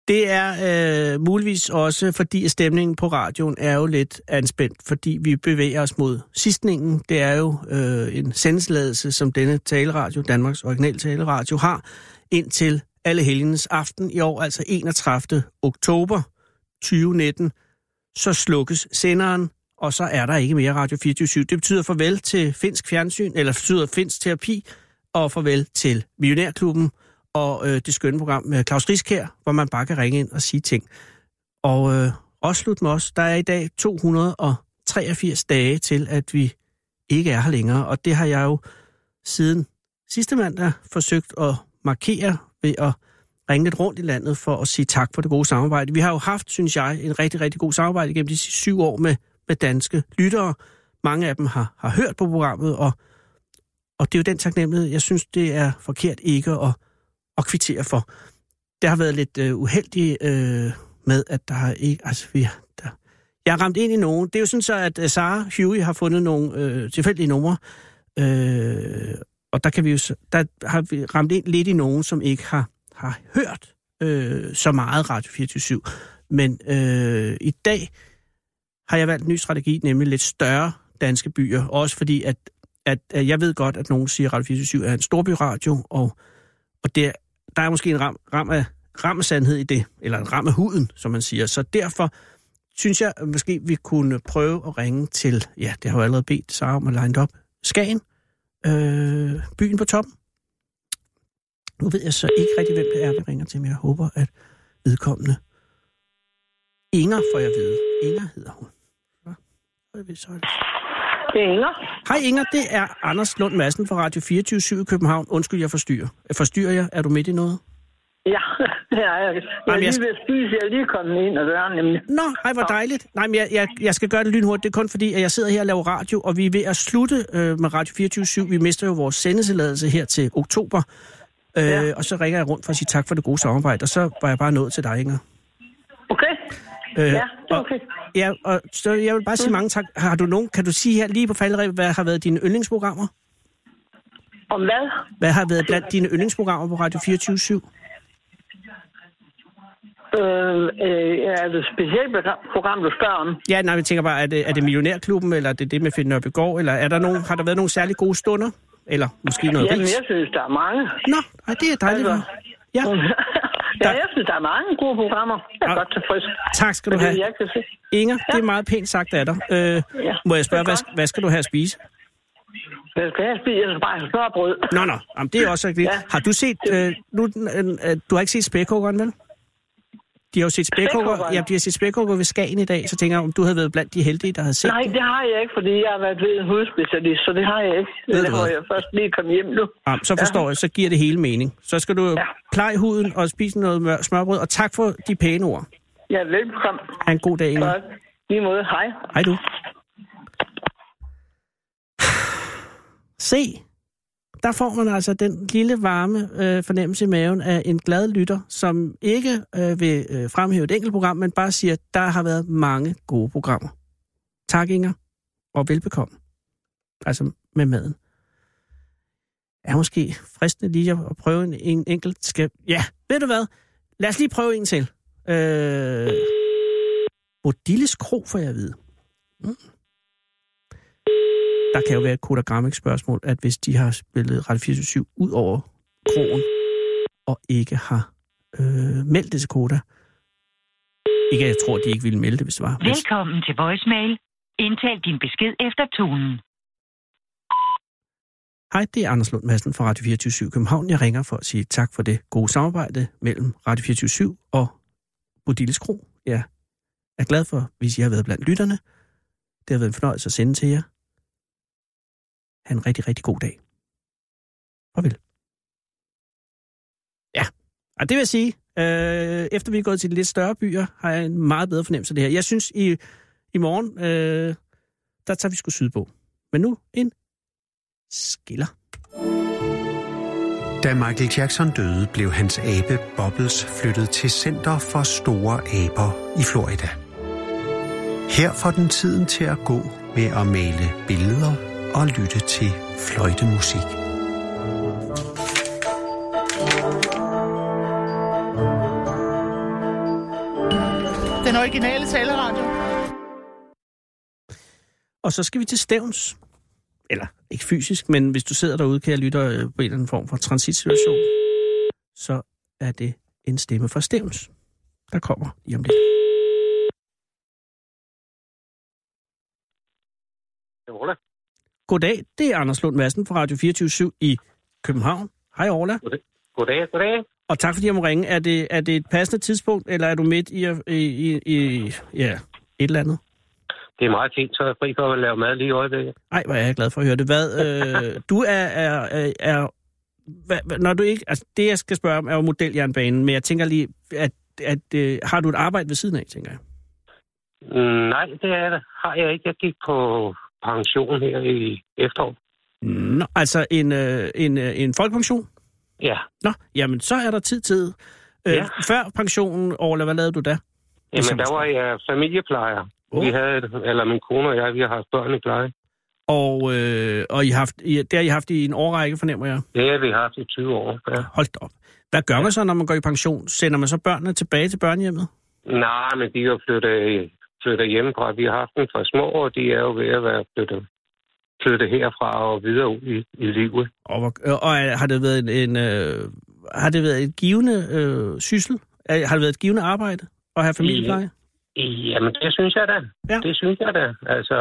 Det er øh, muligvis også, fordi stemningen på radioen er jo lidt anspændt, fordi vi bevæger os mod sidstningen. Det er jo øh, en sendesladelse, som denne taleradio, Danmarks originale taleradio, har indtil alle helgens aften i år, altså 31. oktober 2019. Så slukkes senderen, og så er der ikke mere Radio 24 Det betyder farvel til finsk fjernsyn, eller betyder finsk terapi, og farvel til Millionærklubben, og øh, det skønne program med Claus Riskær, hvor man bare kan ringe ind og sige ting. Og øh, også slut med os. Der er i dag 283 dage til, at vi ikke er her længere, og det har jeg jo siden sidste mandag forsøgt at markere ved at ringe lidt rundt i landet for at sige tak for det gode samarbejde. Vi har jo haft, synes jeg, en rigtig, rigtig god samarbejde gennem de sidste syv år med, med danske lyttere. mange af dem har, har hørt på programmet, og, og det er jo den taknemmelighed, jeg synes, det er forkert ikke at, at kvittere for. Det har været lidt øh, uheldigt øh, med, at der har ikke... Altså, vi, der, jeg har ramt ind i nogen. Det er jo sådan så, at øh, Sara Huey har fundet nogle øh, tilfældige numre, øh, og der, kan vi jo, der har vi ramt ind lidt i nogen, som ikke har, har hørt øh, så meget Radio 24 Men øh, i dag har jeg valgt en ny strategi, nemlig lidt større danske byer. Også fordi, at, at, at jeg ved godt, at nogen siger, at Radio 24 er en storbyradio, og, og det, der er måske en ram, ram, af, ram af sandhed i det, eller en ram af huden, som man siger. Så derfor synes jeg, at måske vi kunne prøve at ringe til, ja, det har jeg jo allerede bedt Sara om at line op, Skagen, øh, byen på toppen. Nu ved jeg så ikke rigtig, hvem det er, vi ringer til, men jeg håber, at vedkommende Inger får jeg vide. Inger hedder hun. Det- så. Det er Inger. Hej Inger, det er Anders Lund Madsen fra Radio 24 i København. Undskyld, jeg forstyrrer. Forstyrrer jeg? Er du midt i noget? Ja, er jeg. Jeg er Jamen, jeg- lige ved at spise. Jeg er lige kommet ind ad døren, nemlig. Nå, ej, hvor dejligt. Nej, men jeg, jeg, jeg skal gøre det lynhurtigt. Det er kun fordi, at jeg sidder her og laver radio, og vi er ved at slutte øh, med Radio 24 Vi mister jo vores sendetilladelse her til oktober. Øh, Ja. Og så ringer jeg rundt for at sige tak for det gode samarbejde, og så var jeg bare nået til dig, Inger. Okay? Øh, Ja, det er og- okay. Ja, og så jeg vil bare sige mange tak. Har du nogen, kan du sige her lige på falderæb, hvad har været dine yndlingsprogrammer? Om hvad? Hvad har været blandt dine yndlingsprogrammer på Radio 24 Øh, øh, er det et specielt program- du spørger om? Ja, nej, jeg tænker bare, er det, er det Millionærklubben, eller er det det med Finn Nørbegaard, eller er der nogen, har der været nogle særlig gode stunder? Eller måske noget Jamen, ris? jeg synes, der er mange. Nå, ej, det er dejligt. Altså- Ja, ja, jeg synes, der er mange gode programmer. Jeg er Ja. godt tilfreds. tak skal du have. jeg kan se. Inger, det er meget pænt sagt af dig. Øh, Ja, må jeg spørge, hvad, hvad skal du have at spise? Jeg skal have spist, jeg skal bare have smørbrød. Nå, nå, jamen, det er også rigtigt. Ja. Har du set, øh, nu, øh, øh, du har ikke set spækhuggeren, vel? De har jo set spækhugger, ja, de har set spækhugger ved Skagen i dag, så tænker jeg, om du havde været blandt de heldige, der havde set Nej, det. det har jeg ikke, fordi jeg har været ved en hudspecialist, så det har jeg ikke. Ved det hvad? jeg først lige komme hjem nu. Ja, så forstår jeg, så giver det hele mening. Så skal du ja. Ja. pleje huden og spise noget mør- smørbrød, og tak for de pæne ord. Ja, velkommen. Ha' en god dag, Inger. Godt. Lige måde. Hej. Hej du. Se, der får man altså den lille varme øh, fornemmelse i maven af en glad lytter, som ikke øh, vil øh, fremhæve et enkelt program, men bare siger, at der har været mange gode programmer. Tak, Inger, og velbekomme. Altså med maden. Er måske fristende lige at prøve en, en enkelt skæb. Ja, ved du hvad? Lad os lige prøve en til. Øh... Bodilles Kro, får jeg at vide. Mm. Der kan jo være et kodagrammic-spørgsmål, at hvis de har spillet Radio 24 ud over krogen, og ikke har øh, meldt det til Koda. Ikke, at jeg tror, at de ikke ville melde det, hvis det var. Velkommen til voicemail. Indtal din besked efter tonen. Hej, det er Anders Lund Madsen fra Radio 24 København. Jeg ringer for at sige tak for det gode samarbejde mellem Radio 24 og Bodilles Kro. Jeg er glad for, hvis I har været blandt lytterne. Det har været en fornøjelse at sende til jer. Ha' en rigtig, rigtig god dag. Farvel. Ja, og det vil sige, øh, efter vi er gået til de lidt større byer, har jeg en meget bedre fornemmelse af det her. Jeg synes, i, i morgen, øh, der tager vi sgu sydpå. Men nu en skiller. Da Michael Jackson døde, blev hans abe Bobbles flyttet til Center for Store Aber i Florida. Her får den tiden til at gå med at male billeder og lytte til fløjtemusik. Den originale taleradio. Og så skal vi til Stævns. Eller ikke fysisk, men hvis du sidder derude, kan jeg lytte øh, på en eller anden form for transitsituation, så er det en stemme fra Stævns, der kommer lige om lidt. Goddag, det er Anders Lund Madsen fra Radio 24 i København. Hej Orla, Goddag, goddag. og tak fordi jeg må ringe. Er det, er det et passende tidspunkt, eller er du midt i, i, i, i ja, et eller andet? Det er meget fint, så er jeg fri for at lave mad lige i øjeblikket. Ej, hvor er jeg glad for at høre det. Hvad, øh, du er, er, er, hvad, hvad, når du ikke, altså det jeg skal spørge om er jo modeljernbanen, men jeg tænker lige, at, at øh, har du et arbejde ved siden af, tænker jeg? Mm, nej, det er det. Har jeg ikke. Jeg gik på pension her i efteråret. Nå, altså en, øh, en, øh, en folkepension? Ja. Nå, jamen så er der tid til. Øh, Ja. Før pensionen, Orla, hvad lavede du da? Jamen, der var jeg familieplejer. Åh. Vi havde, eller min kone og jeg, vi har haft børn i pleje. Og, øh, og I har haft, I, det har I haft i en årrække, fornemmer jeg. Det har vi haft i 20 år. Ja. Hold op. Hvad gør man så, når man går i pension? Sender man så børnene tilbage til børnehjemmet? Nej, men de er jo flyttet, flyttet hjemmefra. Vi har haft dem fra små, og de er jo ved at være flyttet, flyttet herfra og videre ud i, i livet. Og, hvor, og er- har det været en, en øh, har det været et givende øh, syssel? Har det været et givende arbejde at have familiepleje? Jamen, det synes jeg da. Ja. Det synes jeg da. Altså,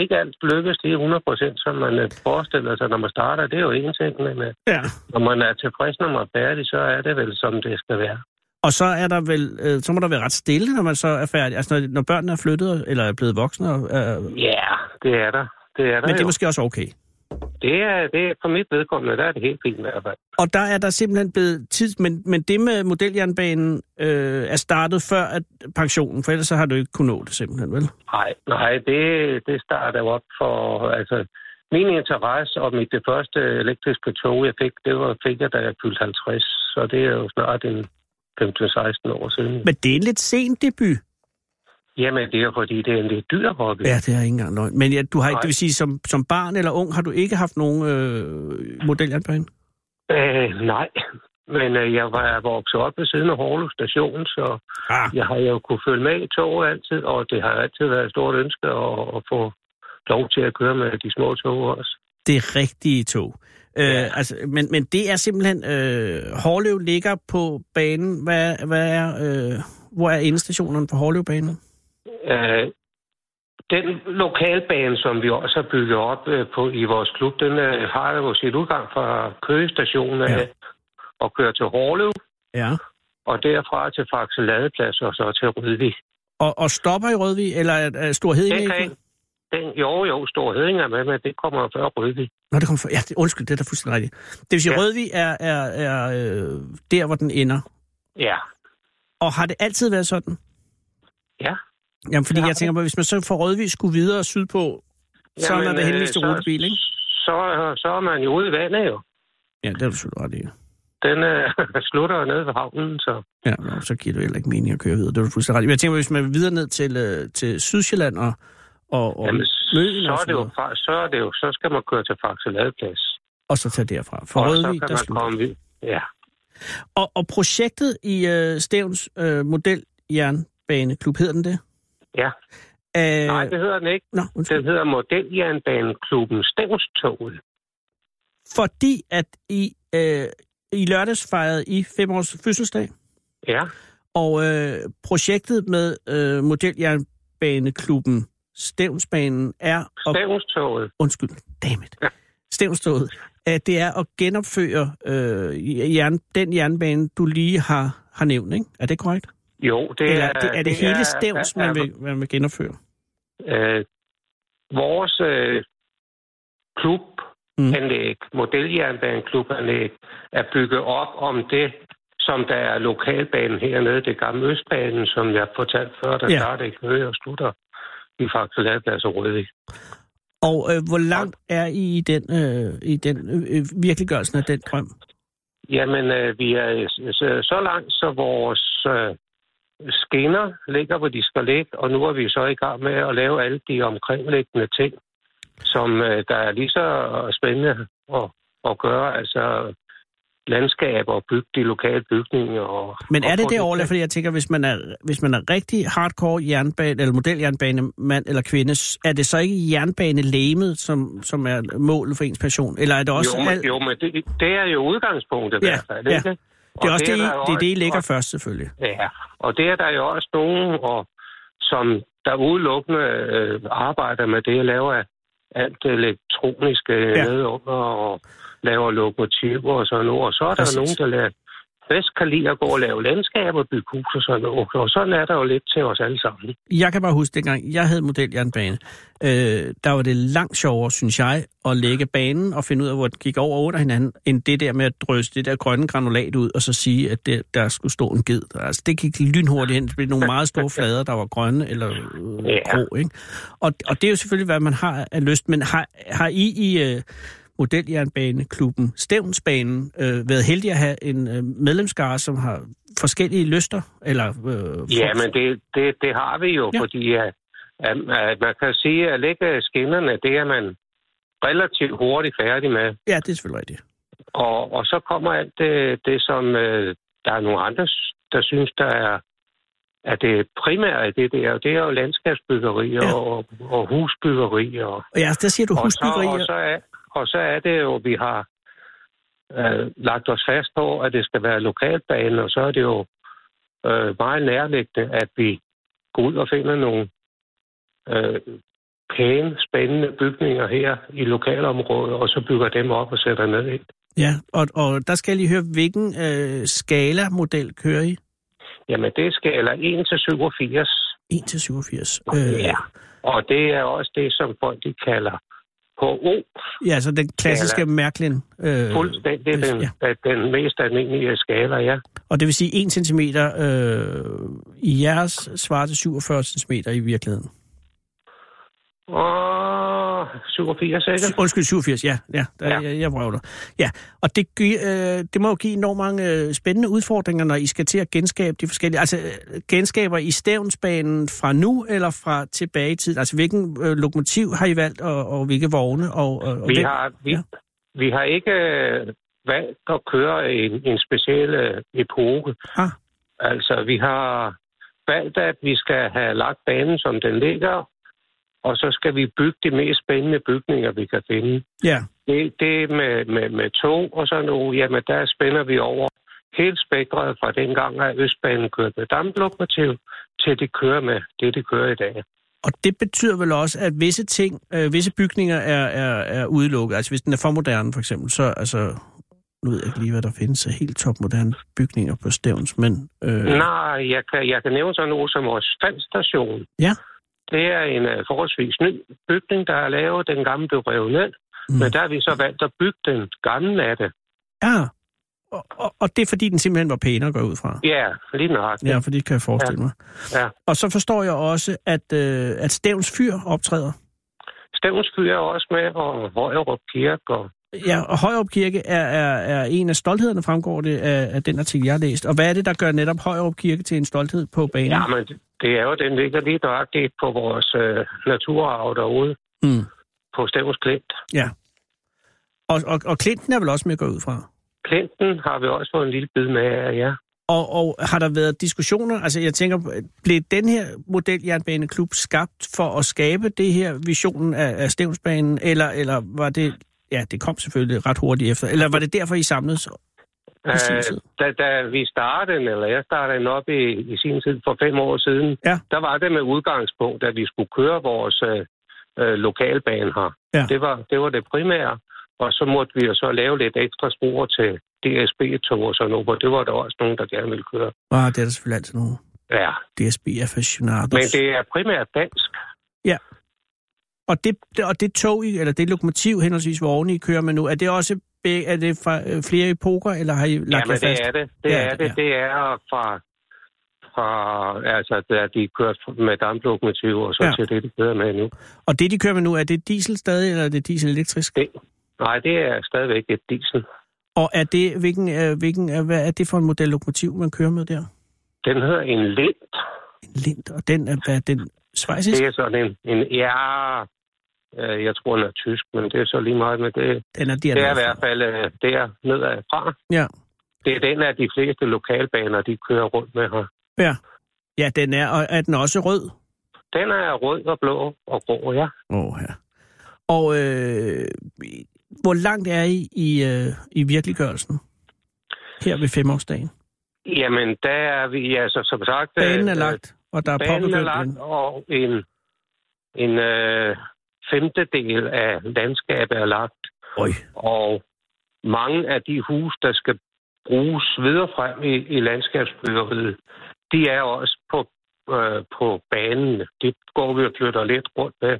ikke alt lykkes det 100 procent, som man øh, forestiller sig, når man starter. Det er jo en ting, men øh, Ja. når man er tilfreds, når man er færdig, så er det vel, som det skal være. Og så er der vel, øh, så må der være ret stille, når man så er færdig. Altså når, når børnene er flyttet eller er blevet voksne. Og, øh, Ja, det er der. Det er der men det er jo. måske også okay. Det er, det er for mit vedkommende, der er det helt fint i hvert fald. Og der er der simpelthen blevet tid, men, men det med modeljernbanen øh, er startet før at pensionen, for ellers så har du ikke kunnet nå det simpelthen, vel? Nej, nej, det, det starter op for, altså, min interesse og mit det første elektriske tog, jeg fik, det var, fik jeg, da jeg fyldte 50. Så det er jo snart en 15-16 år siden. Men det er en lidt sen debut. Jamen, det er fordi, det er en lidt dyr hobby. Ja, det er ikke engang løgn. Men ja, du har ikke, det vil sige, som, som barn eller ung, har du ikke haft nogen øh, modeljernbane? Øh, nej, men øh, jeg var vokset op ved siden af Horlev station, så Ah. jeg har jo kunne følge med i toget altid, og det har altid været et stort ønske at, at få lov til at køre med de små tog også. Det rigtige tog. Øh, altså, men, men det er simpelthen... Øh, Hårlev ligger på banen. Hvad, hvad er, øh, hvor er endestationerne på Hårlevbanen? Øh, den lokalbane, som vi også har bygget op øh, på i vores klub, den øh, har jo sit udgang fra Køge station af Ja. og kører til Hårlev, Ja. og derfra til Faxe Ladeplads og så til Rydvig. Og, og stopper i Rødvig, eller er, er Stor Heding Den kan, den, jo, jo, Stor Heding er med, men det kommer før Rydvig. Nå, det kommer for, ja, det, undskyld, det er da fuldstændig rigtigt. Det vil sige, ja. Ja. Rødvig er, er, er øh, der, hvor den ender. Ja, Og har det altid været sådan? ja. Jamen, fordi har jeg tænker på, hvis man så fra Rødvig skulle videre sydpå, så er Jamen, det øh, til så- rutebil, ikke? Så, så er man jo ude i vandet jo. Ja, det er du selvfølgelig ret i. Den øh, slutter nede ved havnen, så... Ja, nå, så giver det heller ikke mening at køre videre. Det er du fuldstændig ret i. Jeg tænker, hvis man vil videre ned til, øh, til Sydsjælland og, og, og Jamen, så og, er så, det jo, fra- så er det jo, så skal man køre til Faxe Ladeplads. og så tage derfra. For og så Rødvig, kan der man slutter. komme vid- Ja. Og, og projektet i øh, Stævns øh, modeljernbaneklub, hedder den det? Ja. Øh, Nej, det hedder den ikke. Nå, undskyld. Den hedder Modeljernbaneklubben Stævnstoget. Fordi at I, øh, i lørdags fejrede I fem års fødselsdag, Ja. og øh, projektet med øh, modeljernbaneklubben Stævnsbanen er... At, Stævnstoget. undskyld, dammit. Ja. Stævnstoget. At det er at genopføre øh, jern, den jernbane, du lige har, har nævnt, ikke? Er det korrekt? Jo, det Eller er... er det, er det hele Stævns, er- man vil, man vil genopføre? Øh, vores øh, klubanlæg, mm. modeljernbaneklubanlæg, er bygget op om det, som der er lokalbanen hernede, det gamle Østbanen, som jeg fortalte før, der ja. starter i Køge og slutter i Faxe Ladeplads og Rødvig. Og øh, hvor langt er I i den, øh, i den øh, øh, virkeliggørelsen af den drøm? Jamen, øh, vi er så, så langt, så vores øh, skinner ligger, hvor de skal ligge, og nu er vi så i gang med at lave alle de omkringliggende ting, som øh, der er lige så spændende at, at gøre, altså landskaber og bygge de lokale bygninger. Og, Men er og det det overlag, fordi jeg tænker, hvis man er, hvis man er rigtig hardcore jernbane, eller modeljernbanemand eller kvinde, er det så ikke jernbanelæmet, som, som er målet for ens passion? Eller er det også jo, men, alt- jo, men det, det er jo udgangspunktet i Ja, hvert fald, ja. ikke? det er også det, I, jo det, er det, I også- lægger først, selvfølgelig. Ja, og det er der jo også nogen, og, som der udelukkende øh, arbejder med det, laver alt det elektroniske Ja. ja. nedunder og laver lokomotiver og sådan noget. Og så er der Præcis. nogen, der laver, bedst kan lide at gå og lave landskaber, bygge hus og sådan noget. Og sådan er der jo lidt til os alle sammen. Jeg kan bare huske, dengang jeg havde modeljernbane, øh, der var det langt sjovere, synes jeg, at lægge banen og finde ud af, hvor den gik over og under hinanden, end det der med at drysse det der grønne granulat ud, og så sige, at det, der skulle stå en ged. Altså, det gik lynhurtigt hen. Det blev nogle meget store flader, der var grønne eller øh, Ja. grå. Ikke? Og, og det er jo selvfølgelig, hvad man har af lyst. Men har, har I i øh, modeljernbaneklubben Stævnsbanen øh, været heldige at have en øh, medlemskare, som har forskellige lyster? Eller, øh, Ja, men det, det, det har vi jo, Ja. fordi at, at, at man kan sige, at lægge skinnerne, det er man relativt hurtigt færdig med. Ja, det er selvfølgelig rigtigt. Og, og så kommer alt det, det som øh, der er nogle andre, der synes, der er at det primære i det der, det er jo landskabsbyggeri Ja. og, og husbyggeri. Og, Og ja, der siger du og, så, husbyggeri. og, så er, og så er det jo, vi har øh, lagt os fast på, at det skal være lokalbane, og så er det jo øh, meget nærliggende, at vi går ud og finder nogle øh, pæne, spændende bygninger her i lokalområdet, og så bygger dem op og sætter ned i. Ja, og, og der skal jeg lige høre, hvilken øh, skala-model kører I? Jamen, det er skala 1 til 87. 1 til 87. Øh. Ja, og det er også det, som folk de kalder HO. Ja, så den klassiske Skala. Mærklin. Øh, Fuldstændig den, ja. ja. den mest almindelige skala, ja. Og det vil sige 1 cm øh, i jeres svarer til 47 cm i virkeligheden. Og 87, ikke? Undskyld, 87, ja. ja, der, ja. Jeg, jeg vrøvler. Ja, og det, øh, det må jo give enormt mange øh, spændende udfordringer, når I skal til at genskabe de forskellige... Altså, øh, genskaber I stævnsbanen fra nu eller fra tilbage i tiden? Altså, hvilken øh, lokomotiv har I valgt, og, og hvilke vogne? Og, og, og Vi hvem? har, vi, Ja. vi har ikke øh, valgt at køre en, en speciel epoke. Ah. Altså, vi har valgt, at vi skal have lagt banen, som den ligger, og så skal vi bygge de mest spændende bygninger, vi kan finde. Ja, Det, det med, med, med tog og sådan noget, jamen der spænder vi over hele spektret fra dengang, at Østbanen kørte med damplokomotiv, til de kører med det, de kører i dag. og det betyder vel også, at visse ting, øh, visse bygninger er, er, er udelukket. Altså, hvis den er for moderne, for eksempel, så altså... Nu ved jeg ikke lige, hvad der findes af helt topmoderne bygninger på Stævns, men... Øh, Nej, jeg kan, jeg kan nævne sådan noget som vores standstation. Ja. Det er en uh, forholdsvis ny bygning, der er lavet. Den gamle blev revet ned. Mm. Men der har vi så valgt at bygge den gamle af det. Ja, og, og, og det er fordi, den simpelthen var pænere at gå ud fra. Ja, lige nøjagtigt. Ja, for det kan jeg forestille ja. mig. ja. Og så forstår jeg også, at, øh, at Stævns Fyr optræder. Stævns Fyr er også med, og Højerup Kirke. Og, Ja, og Højrup Kirke er, er, er en af stolthederne, fremgår det af, af den artikel, jeg har læst. Og hvad er det, der gør netop Højrup Kirke til en stolthed på banen? ja, men det- er jo, den ligger lige nøjagtigt på vores uh, naturarv derude Mm, på Stævns Klint. ja. Og, og, og Clinton er vel også med at gå ud fra? Klinten har vi også fået en lille bid med af, ja. Og, og har der været diskussioner? Altså, jeg tænker, blev den her modeljernbaneklub skabt for at skabe det her visionen af, af Stævnsbanen, eller, eller var det... Ja, det kom selvfølgelig ret hurtigt efter. Eller var det derfor, I samledes? Øh, da, da vi startede, eller jeg startede op i, i sin tid for fem år siden, Ja. der var det med udgangspunkt, at vi skulle køre vores øh, øh, lokalbane her. Ja. Det, var, det var det primære. Og så måtte vi jo så lave lidt ekstra spor til DSB-tog og sådan noget, det var der også nogen, der gerne ville køre. Ah, det er der selvfølgelig altid nogle Ja, DSB aficionados. men det er primært dansk. Og det, det- og det tog, I, eller det lokomotiv, henholdsvis vogne, I kører med nu, er det også er det fra øh, flere epoker, eller har I lagt Jamen, jer fast? det er det. Det Ja, er det. ja. Det er fra, fra altså, da de kørte med damplokomotiv og så Ja. ja. til det, de kører med nu. Og det, de kører med nu, er det diesel stadig, eller er det diesel elektrisk? Det, nej, det er stadigvæk et diesel. Og er det, hvilken, øh, hvilken, øh, hvad er det for en model lokomotiv, man kører med der? Den hedder en Lind. En Lind, og den er, hvad er den svejsisk? Det er sådan en, en ja, jeg tror, den er tysk, men det er så lige meget med det. Den er Det er i hvert fald øh, der nedad fra. Ja. Det er den af de fleste lokalbaner, de kører rundt med her. Ja. Ja, den er, og er den også rød? Den er rød og blå og grå, ja. Åh, oh, ja. Og øh, hvor langt er I i, øh, i virkeliggørelsen? Her ved femårsdagen. Jamen, der er vi, altså som sagt... Banen er øh, lagt, og der er Banen er lagt, og en, en øh, femtedel af landskabet er lagt. Oj. Og mange af de hus, der skal bruges videre frem i, i landskabsbyggeriet, de er også på, øh, på banen. Det går vi og flytter lidt rundt med.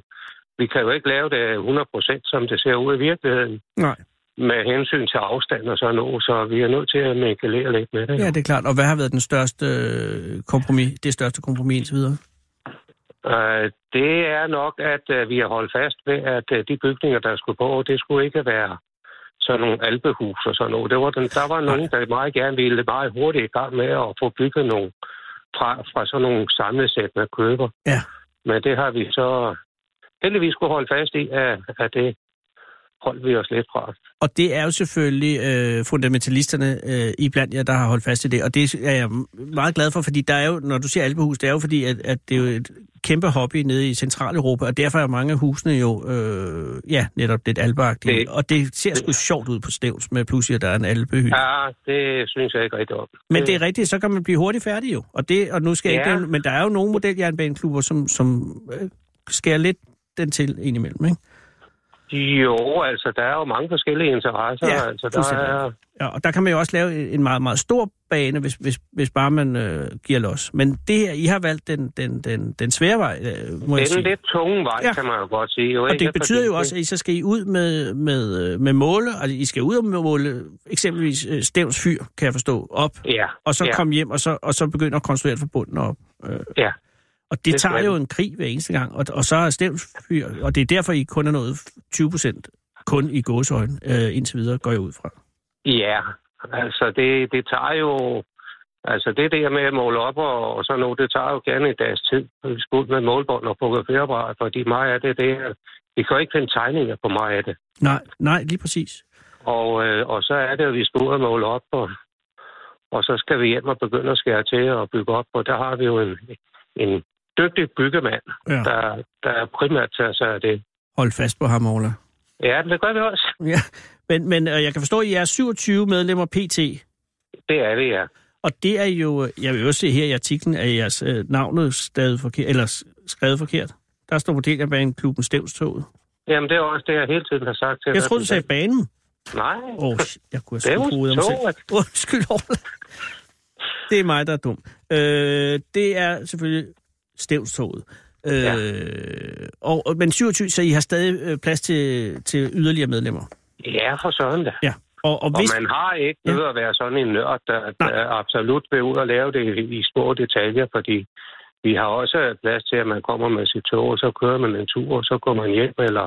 Vi kan jo ikke lave det 100% som det ser ud i virkeligheden. Nej. Med hensyn til afstand og sådan noget, så vi er nødt til at minkelere lidt med det. Ja, det er klart. Og hvad har været den største øh, kompromis, det største kompromis indtil videre? Uh, det er nok, at uh, vi har holdt fast ved, at uh, de bygninger, der skulle på, det skulle ikke være sådan nogle alpehus og sådan noget. Det var den, der var nogen, der meget gerne ville meget hurtigt i gang med at få bygget nogle fra, fra sådan nogle samlesæt med køber. Ja. Men det har vi så heldigvis kunne holde fast i, at, at det holdt vi os lidt fra. Og det er jo selvfølgelig øh, fundamentalisterne øh, i blandt jer, der har holdt fast i det. Og det er jeg meget glad for, fordi der er jo, når du siger alpehus, det er jo fordi, at, at det er jo et kæmpe hobby nede i Centraleuropa, og derfor er mange af husene jo, øh, ja, netop lidt alpeagtige. Det- Og det ser sgu sjovt ud på Stævns med pludselig, at der er en alpehy. Ja, det synes jeg ikke rigtig om. Men det er rigtigt, så kan man blive hurtigt færdig jo. Og, det, og nu skal jeg Ja. ikke, men der er jo nogle modeljernbaneklubber, som, som øh, skærer lidt den til indimellem, ikke? Jo, altså, der er jo mange forskellige interesser. Ja, altså, der er, Ja, og der kan man jo også lave en meget, meget stor bane, hvis, hvis, hvis bare man øh, giver los. Men det her, I har valgt den, den, den, den svære vej, øh, må jeg det er sige. en lidt tunge vej, Ja. kan man jo godt sige. Jo, Og det betyder jo også, at I så skal I ud med, med, øh, med måle, altså I skal ud og måle eksempelvis øh, Stævns fyr, kan jeg forstå, op, Ja, og så ja. komme hjem, og så, og så begynde at konstruere et forbund op. Øh, Ja. Og det, Det tager jo en krig hver eneste gang, og, og så er Stævns fyr, og det er derfor, I kun er nået 20 procent kun i gåsøjne øh, indtil videre, går jeg ud fra. Ja, altså det, det tager jo... Altså det der med at måle op og, og sådan noget, det tager jo gerne en dags tid. Vi skal ud med målbånd og fotograferapparat, fordi meget af det, det er... Vi kan jo ikke finde tegninger på meget af det. Nej, nej, lige præcis. Og, øh, og så er det, at vi skal ud og måle op, og, og så skal vi hjem og begynde at skære til og bygge op. Og der har vi jo en, en dygtig byggemand, Ja. der, der primært tager sig af det. Hold fast på ham, Orla. Ja, det gør vi også. Ja, men, men øh, jeg kan forstå, at I er 27 medlemmer PT, Det er det, ja. og det er jo, jeg vil også se her i artiklen, at jeres øh, navnet stadig forkert, eller skrevet forkert. Der står Modeljerbanen klubben Stævnstoget. Jamen, det er også det, jeg hele tiden har sagt til Jeg troede, du sagde banen. Nej. Åh, oh, jeg kunne have skudt hovedet om selv. Undskyld. Det er mig, der er dum. Øh, det er selvfølgelig Stævnstoget. Øh, Ja. og, og- men 27, så I har stadig øh, plads til, til yderligere medlemmer. Ja, for søren da. Ja. Og, og Og hvis, man har ikke Ja. nødt at være sådan en nørd, der, der absolut vil ud og lave det i, i små detaljer, fordi vi har også plads til, at man kommer med sit tog, og så kører man en tur, og så går man hjem, eller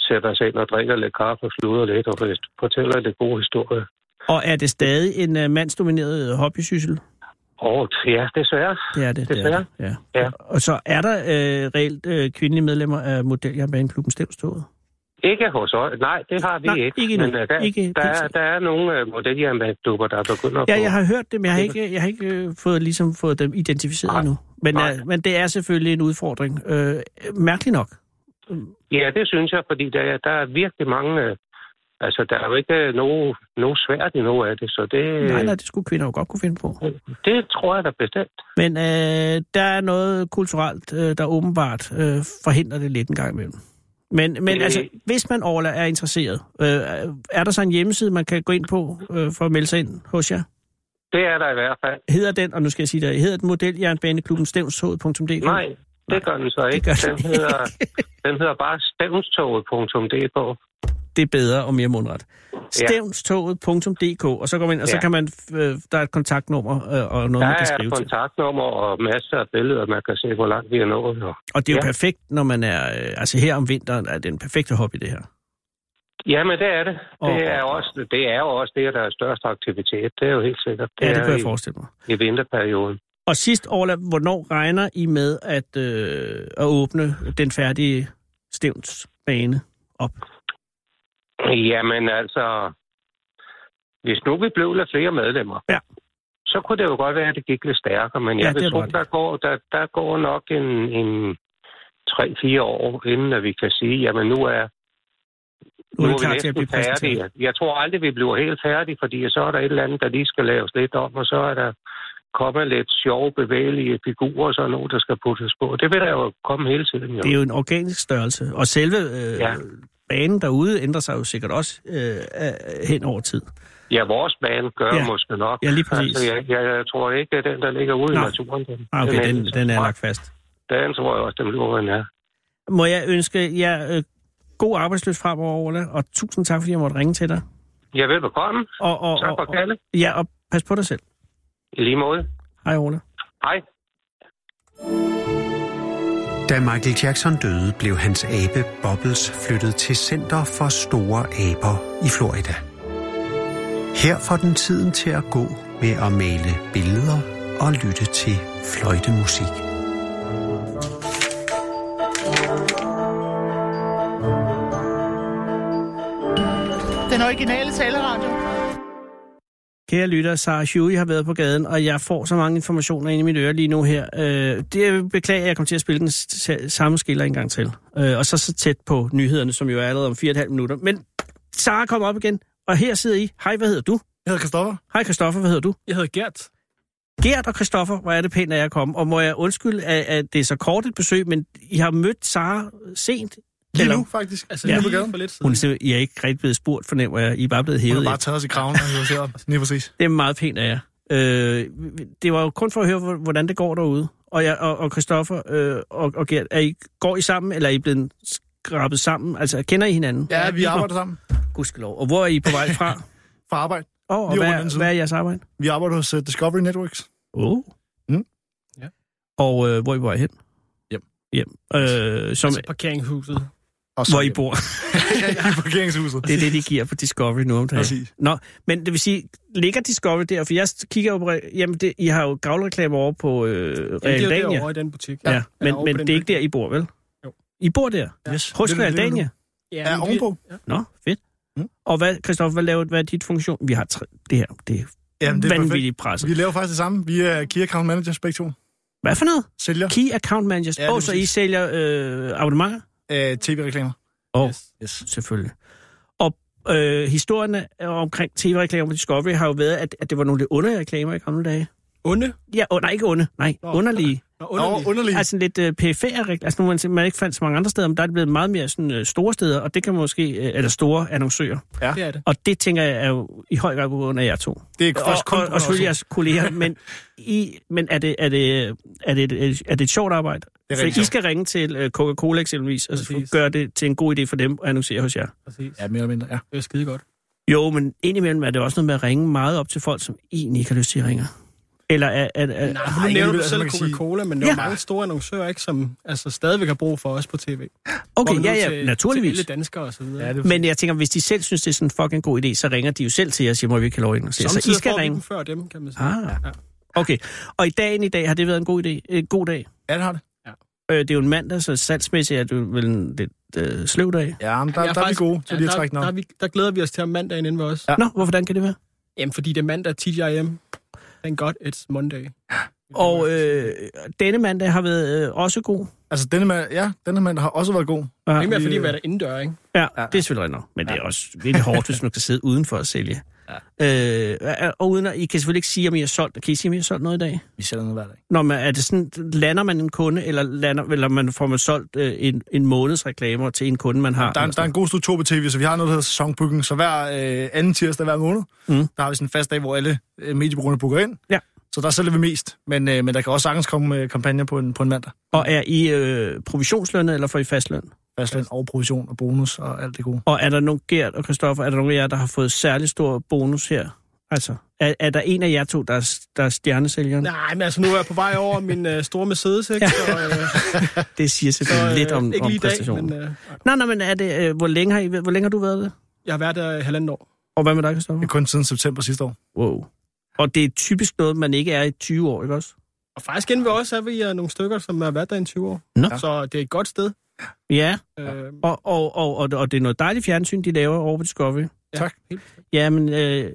sætter sig ind og drikker lidt kaffe og sluder lidt, og fortæller lidt gode historier. og er det stadig en uh, mandsdomineret hobbysyssel? Og ja, desværre. Det er det. Det er Desværre. det. Ja. Ja. Og så er der øh, reelt øh, kvindelige medlemmer af Modeljernbaneklubben Stævstoget? Ikke hos os. Nej, det har vi Nej, ikke. ikke endnu. Men uh, der, Ikke der, er, der er nogle uh, modeljernbaneklubber, der begynder Ja, på... jeg har hørt det, men jeg har ikke, jeg har ikke øh, fået, ligesom, fået dem identificeret Nej. endnu. Men, Nej. øh, men det er selvfølgelig en udfordring. Øh, mærkeligt nok. Ja, det synes jeg, fordi der, er- der er virkelig mange... øh, Altså, der er jo ikke øh, nogen, nogen svært i noget af det, så det, Nej, nej, det skulle kvinder jo godt kunne finde på. det tror jeg da bestemt. Men øh, der er noget kulturelt, øh, der åbenbart øh, forhindrer det lidt en gang imellem. Men, men Det- altså, hvis man Orla er interesseret, øh, er der så en hjemmeside, man kan gå ind på øh, for at melde sig ind hos jer? Det er der i hvert fald. Hedder den, og nu skal jeg sige det, hedder den modeljernbaneklubben stævnstoget.dk? Nej, det gør den så ikke. den den, hedder, den hedder bare stævnstoget.dk. Det er bedre og mere mundret. Stævnstoget.dk, og så går man ind, og så Ja. kan man, øh, der er et kontaktnummer øh, og noget, Der man kan er skrive til. kontaktnummer og masser af billeder, man kan se, hvor langt vi er nået. Og... Og det er jo Ja. perfekt, når man er, øh, altså her om vinteren, er det en perfekte hobby, det her. Jamen, det er det. Og- Det er, også, det er jo også det, der er størst aktivitet. Det er jo helt sikkert. Ja, det er kunne jeg forestille mig. i vinterperioden. Og sidst, Orla, hvornår regner I med at, øh, at åbne den færdige stævnsbane op? Jamen altså, hvis nu vi blev lidt flere medlemmer, Ja. så kunne det jo godt være, at det gik lidt stærkere. Men Ja, jeg er vil tro, der går, der, der går nok en, en 3-4 år, inden at vi kan sige, jamen nu er, Nu er vi til at blive næsten færdige. Jeg tror aldrig, vi bliver helt færdige, fordi så er der et eller andet, der lige skal laves lidt om, og så er der kommet lidt sjove, bevægelige figurer og sådan noget, der skal puttes på. Det vil der jo komme hele tiden. Jo. Det er jo en organisk størrelse. Og selve øh, Ja. Banen derude ændrer sig jo sikkert også øh, øh, hen over tid. Ja, vores bane gør Ja. måske nok. Ja, lige præcis. Altså, jeg, jeg, jeg tror ikke, at den, der ligger ude Nå. i naturen, den, Ah, okay, den, ændrer den er lagt fast. Den tror jeg også, den bliver, den er. Må jeg ønske jer øh, god arbejdsløs fremover, Ole, og tusind tak, fordi jeg måtte ringe til dig. Ja, velbekomme. Og, og, Tak for og, kaldet. ja, og pas på dig selv. I lige måde. Hej, Ole. Hej. Da Michael Jackson døde, blev hans abe Bobbles flyttet til Center for Store Aber i Florida. Her får den tiden til at gå med at male billeder og lytte til fløjtemusik. Den originale taleradio. Kære lytter, Sarah Huey har været på gaden, og jeg får så mange informationer ind i mit øre lige nu her. Øh, det beklager, jeg, jeg kommer til at spille den samme skiller en gang til. Øh, og så så tæt på nyhederne, som jo er allerede om 4,5 minutter. Men Sarah kommer op igen, og her sidder I. Hej, hvad hedder du? Jeg hedder Christoffer. Hej, Christoffer, hvad hedder du? Jeg hedder Gert. Gert og Christoffer, hvor er det pænt, at jeg kom. Og må jeg undskylde, at, at det er så kort et besøg, men I har mødt Sarah sent? Lige Eller- nu, faktisk. Altså, Ja. lige på gaden. For lidt siden. Hun er simpelthen, I er ikke rigtig blevet spurgt, fornemmer jeg. I er bare blevet Hun hævet har bare taget os i kraven, og hivet herop. Lige præcis. Det er meget pænt af jer. Øh, det var jo kun for at høre, hvor- hvordan det går derude. Og, jeg, og, og Christoffer øh, og, og Gert, er I, går I sammen, eller er I blevet skrabet sammen? Altså, kender I hinanden? Ja, vi arbejder sammen. Gudskelov. Og hvor er I på vej fra? Fra arbejde. Oh, og Lige hvad, hvad er jeres arbejde? Vi arbejder hos uh, Discovery Networks. Oh. Mm. Ja. Og øh, hvor er I på vej hen? Hjem. Hjem. Øh, som, Altså parkeringshuset. Og hvor I bor. I parkeringshuset. Det er det, de giver på Discovery nu om dagen. Præcis. Nå, men det vil sige, ligger Discovery der? For jeg kigger jo på... Jamen, det, I har jo gavlreklamer over på øh, Jamen, det er jo derovre i den butik. Ja, Eller men, men det er ikke der. I bor, vel? Jo. I bor der? Yes. Hos Realdania? Ja, vi- ovenpå. Ja. Nå, fedt. Mm. Og hvad, Christoffer, hvad, laver, hvad er dit funktion? Vi har tre, det her, det er Jamen, det er vanvittigt presset. Vi laver faktisk det samme. Vi er Key Account Managers begge to. Hvad for noget? Sælger Key Account Managers. Ja, oh, så I sælger øh, abonnementer? Uh, tv-reklamer. Åh, oh, Yes. Yes. selvfølgelig. Og øh, historierne omkring tv-reklamer på Discovery har jo været, at, at det var nogle lidt underlige reklamer i gamle dage. Onde? Ja, oh, nej, ikke onde. Nej, Nå, underlige. Nå, Nå, underligt. underligt. Altså lidt øh, perifære. Altså nu man, man ikke fandt så mange andre steder, men der er det blevet meget mere sådan, øh, store steder, og det kan måske, øh, eller store annoncører. Ja. Det er det. Og det tænker jeg er jo i høj grad på grund af jer to. Det er Og, faktisk kun og, og selvfølgelig jeres kolleger, men, I, men er, det, er, det, er, det, er det et sjovt arbejde? Det er For rigtig I skal ringe til øh, Coca-Cola eksempelvis, og Præcis. gøre det til en god idé for dem at annoncere hos jer. Præcis. Ja, mere eller mindre, ja. Det er skide godt. Jo, men indimellem er det også noget med at ringe meget op til folk, som egentlig ikke har lyst til at ringe. Eller er... er, er Nej, Ej, nu nævner du selv Coca-Cola, men der er Ja. ja. mange store annoncører, ikke, som altså, stadigvæk har brug for os på tv. okay, ja, ja, til, naturligvis. Til alle danskere og så videre. Ja, det er Men jeg tænker, hvis de selv synes, det er sådan en fucking god idé, så ringer de jo selv til jer og siger, må vi ikke have lov ind og se. Så I skal ringe. dem før dem, kan man sige. Ah, Ja. okay. Og i dagen i dag har det været en god, idé, en god dag. Ja, det har det. Øh, det er jo en mandag, så salgsmæssigt er det jo vel en lidt øh, sløv dag. Ja, men der, Jeg er der er vi gode til lige at der, trække den der, der, vi, der glæder vi os til om mandagen inden ved os. Ja. Nå, hvor, hvordan kan det være? Jamen, fordi det er mandag, TGIM. Thank God it's Monday. Og øh, denne mandag har været øh, også god. Altså, denne mand, ja, denne mand har også været god. Ja, Ikke mere fordi, vi er der indendør, ikke? ja, Ja. det er selvfølgelig rigtigt nok, men det er også virkelig hårdt, hvis man kan sidde udenfor at sælge. Ja. Øh, og uden at, I kan selvfølgelig ikke sige, om I har solgt. Kan I sige, om I har solgt noget i dag? Vi sælger noget hver dag. Når man, er det sådan, lander man en kunde, eller, lander, eller man får man solgt øh, en, en måneds reklamer til en kunde, man har? Der er, en- der er en god struktur på tv, så vi har noget, der hedder sæsonbooking. Så hver øh, anden tirsdag hver måned, Mm. der har vi sådan en fast dag, hvor alle øh, mediebrugerne booker ind. Ja. Så der sælger vi mest. Men, øh, men der kan også sagtens komme øh, kampagner på en, på en mandag. Og er I øh, provisionslønnet, eller får I fastløn? Fastløn og provision og bonus og alt det gode. Og er der nogen, Gert og Christoffer, er der nogen af jer, der har fået særlig stor bonus her? Altså, er, er der en af jer to, der er, der er stjernesælgeren? Nej, men altså, nu er jeg på vej over min øh, store Mercedes, ikke? Så, øh, Det siger så, selvfølgelig øh, lidt om, ikke om lige i dag, præstationen. men øh, Nej, nej, men er det, øh, hvor, længe har I, hvor længe har du været det? jeg har været der i halvandet år. Og hvad med dig, Christoffer? Det er kun siden september sidste år. Wow. Og det er typisk noget, man ikke er i 20 år, ikke også? Og faktisk inden ved os er vi nogle stykker, som har været der i 20 år. Nå. Så det er et godt sted. Ja, Øh, og, og, og, og, og det er noget dejligt fjernsyn, de laver over på Discovery. ja, Tak. Ja, men øh,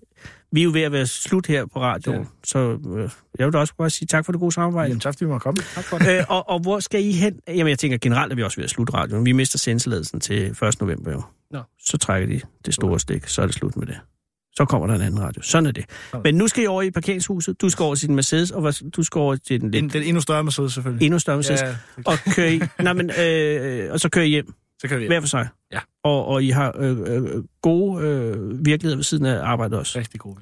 vi er jo ved at være slut her på radioen, Ja. så øh, jeg vil da også bare sige tak for det gode samarbejde. Jamen tak, fordi vi må komme. Tak for det. øh, og, og hvor skal I hen? Jamen, jeg tænker generelt, at vi også ved at slutte radioen. Vi mister sendtilladelsen til 1. november jo. Nå. Så trækker de det store stik, så er det slut med det. Så kommer der en anden radio. Sådan er det. Men nu skal I over i parkeringshuset. Du skal over til din Mercedes, og du skal over til den lidt Den, den endnu større Mercedes, selvfølgelig. endnu større Mercedes. Ja, Og, kører I, nej, men, øh, og så kører I hjem. Så kan vi hver for sig. Ja. Og, og I har øh, øh, gode øh, virkeligheder ved siden af arbejdet også. Rigtig gode.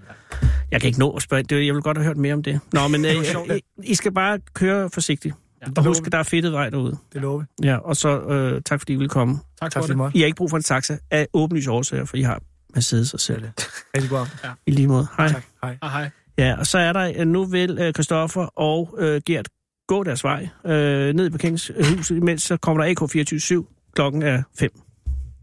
Jeg kan ikke nå at spørge. Det, jeg vil godt have hørt mere om det. Nå, men øh, I, I skal bare køre forsigtigt. Ja, og husk, at der er fedtet vej derude. Det lover vi. Ja, og så øh, tak fordi I ville komme. Tak, Tak for for det. det. I har ikke brug for en taxa af åbenlyse årsager, for I har Mercedes og selv. Rigtig god aften. I lige måde. Hej. Tak. Hej. Ah, hej. Ja, og så er der øh, nu vil øh, Christoffer og øh, Gert gå deres vej øh, ned i parkeringshuset, imens så kommer der AK 24 Klokken er 5.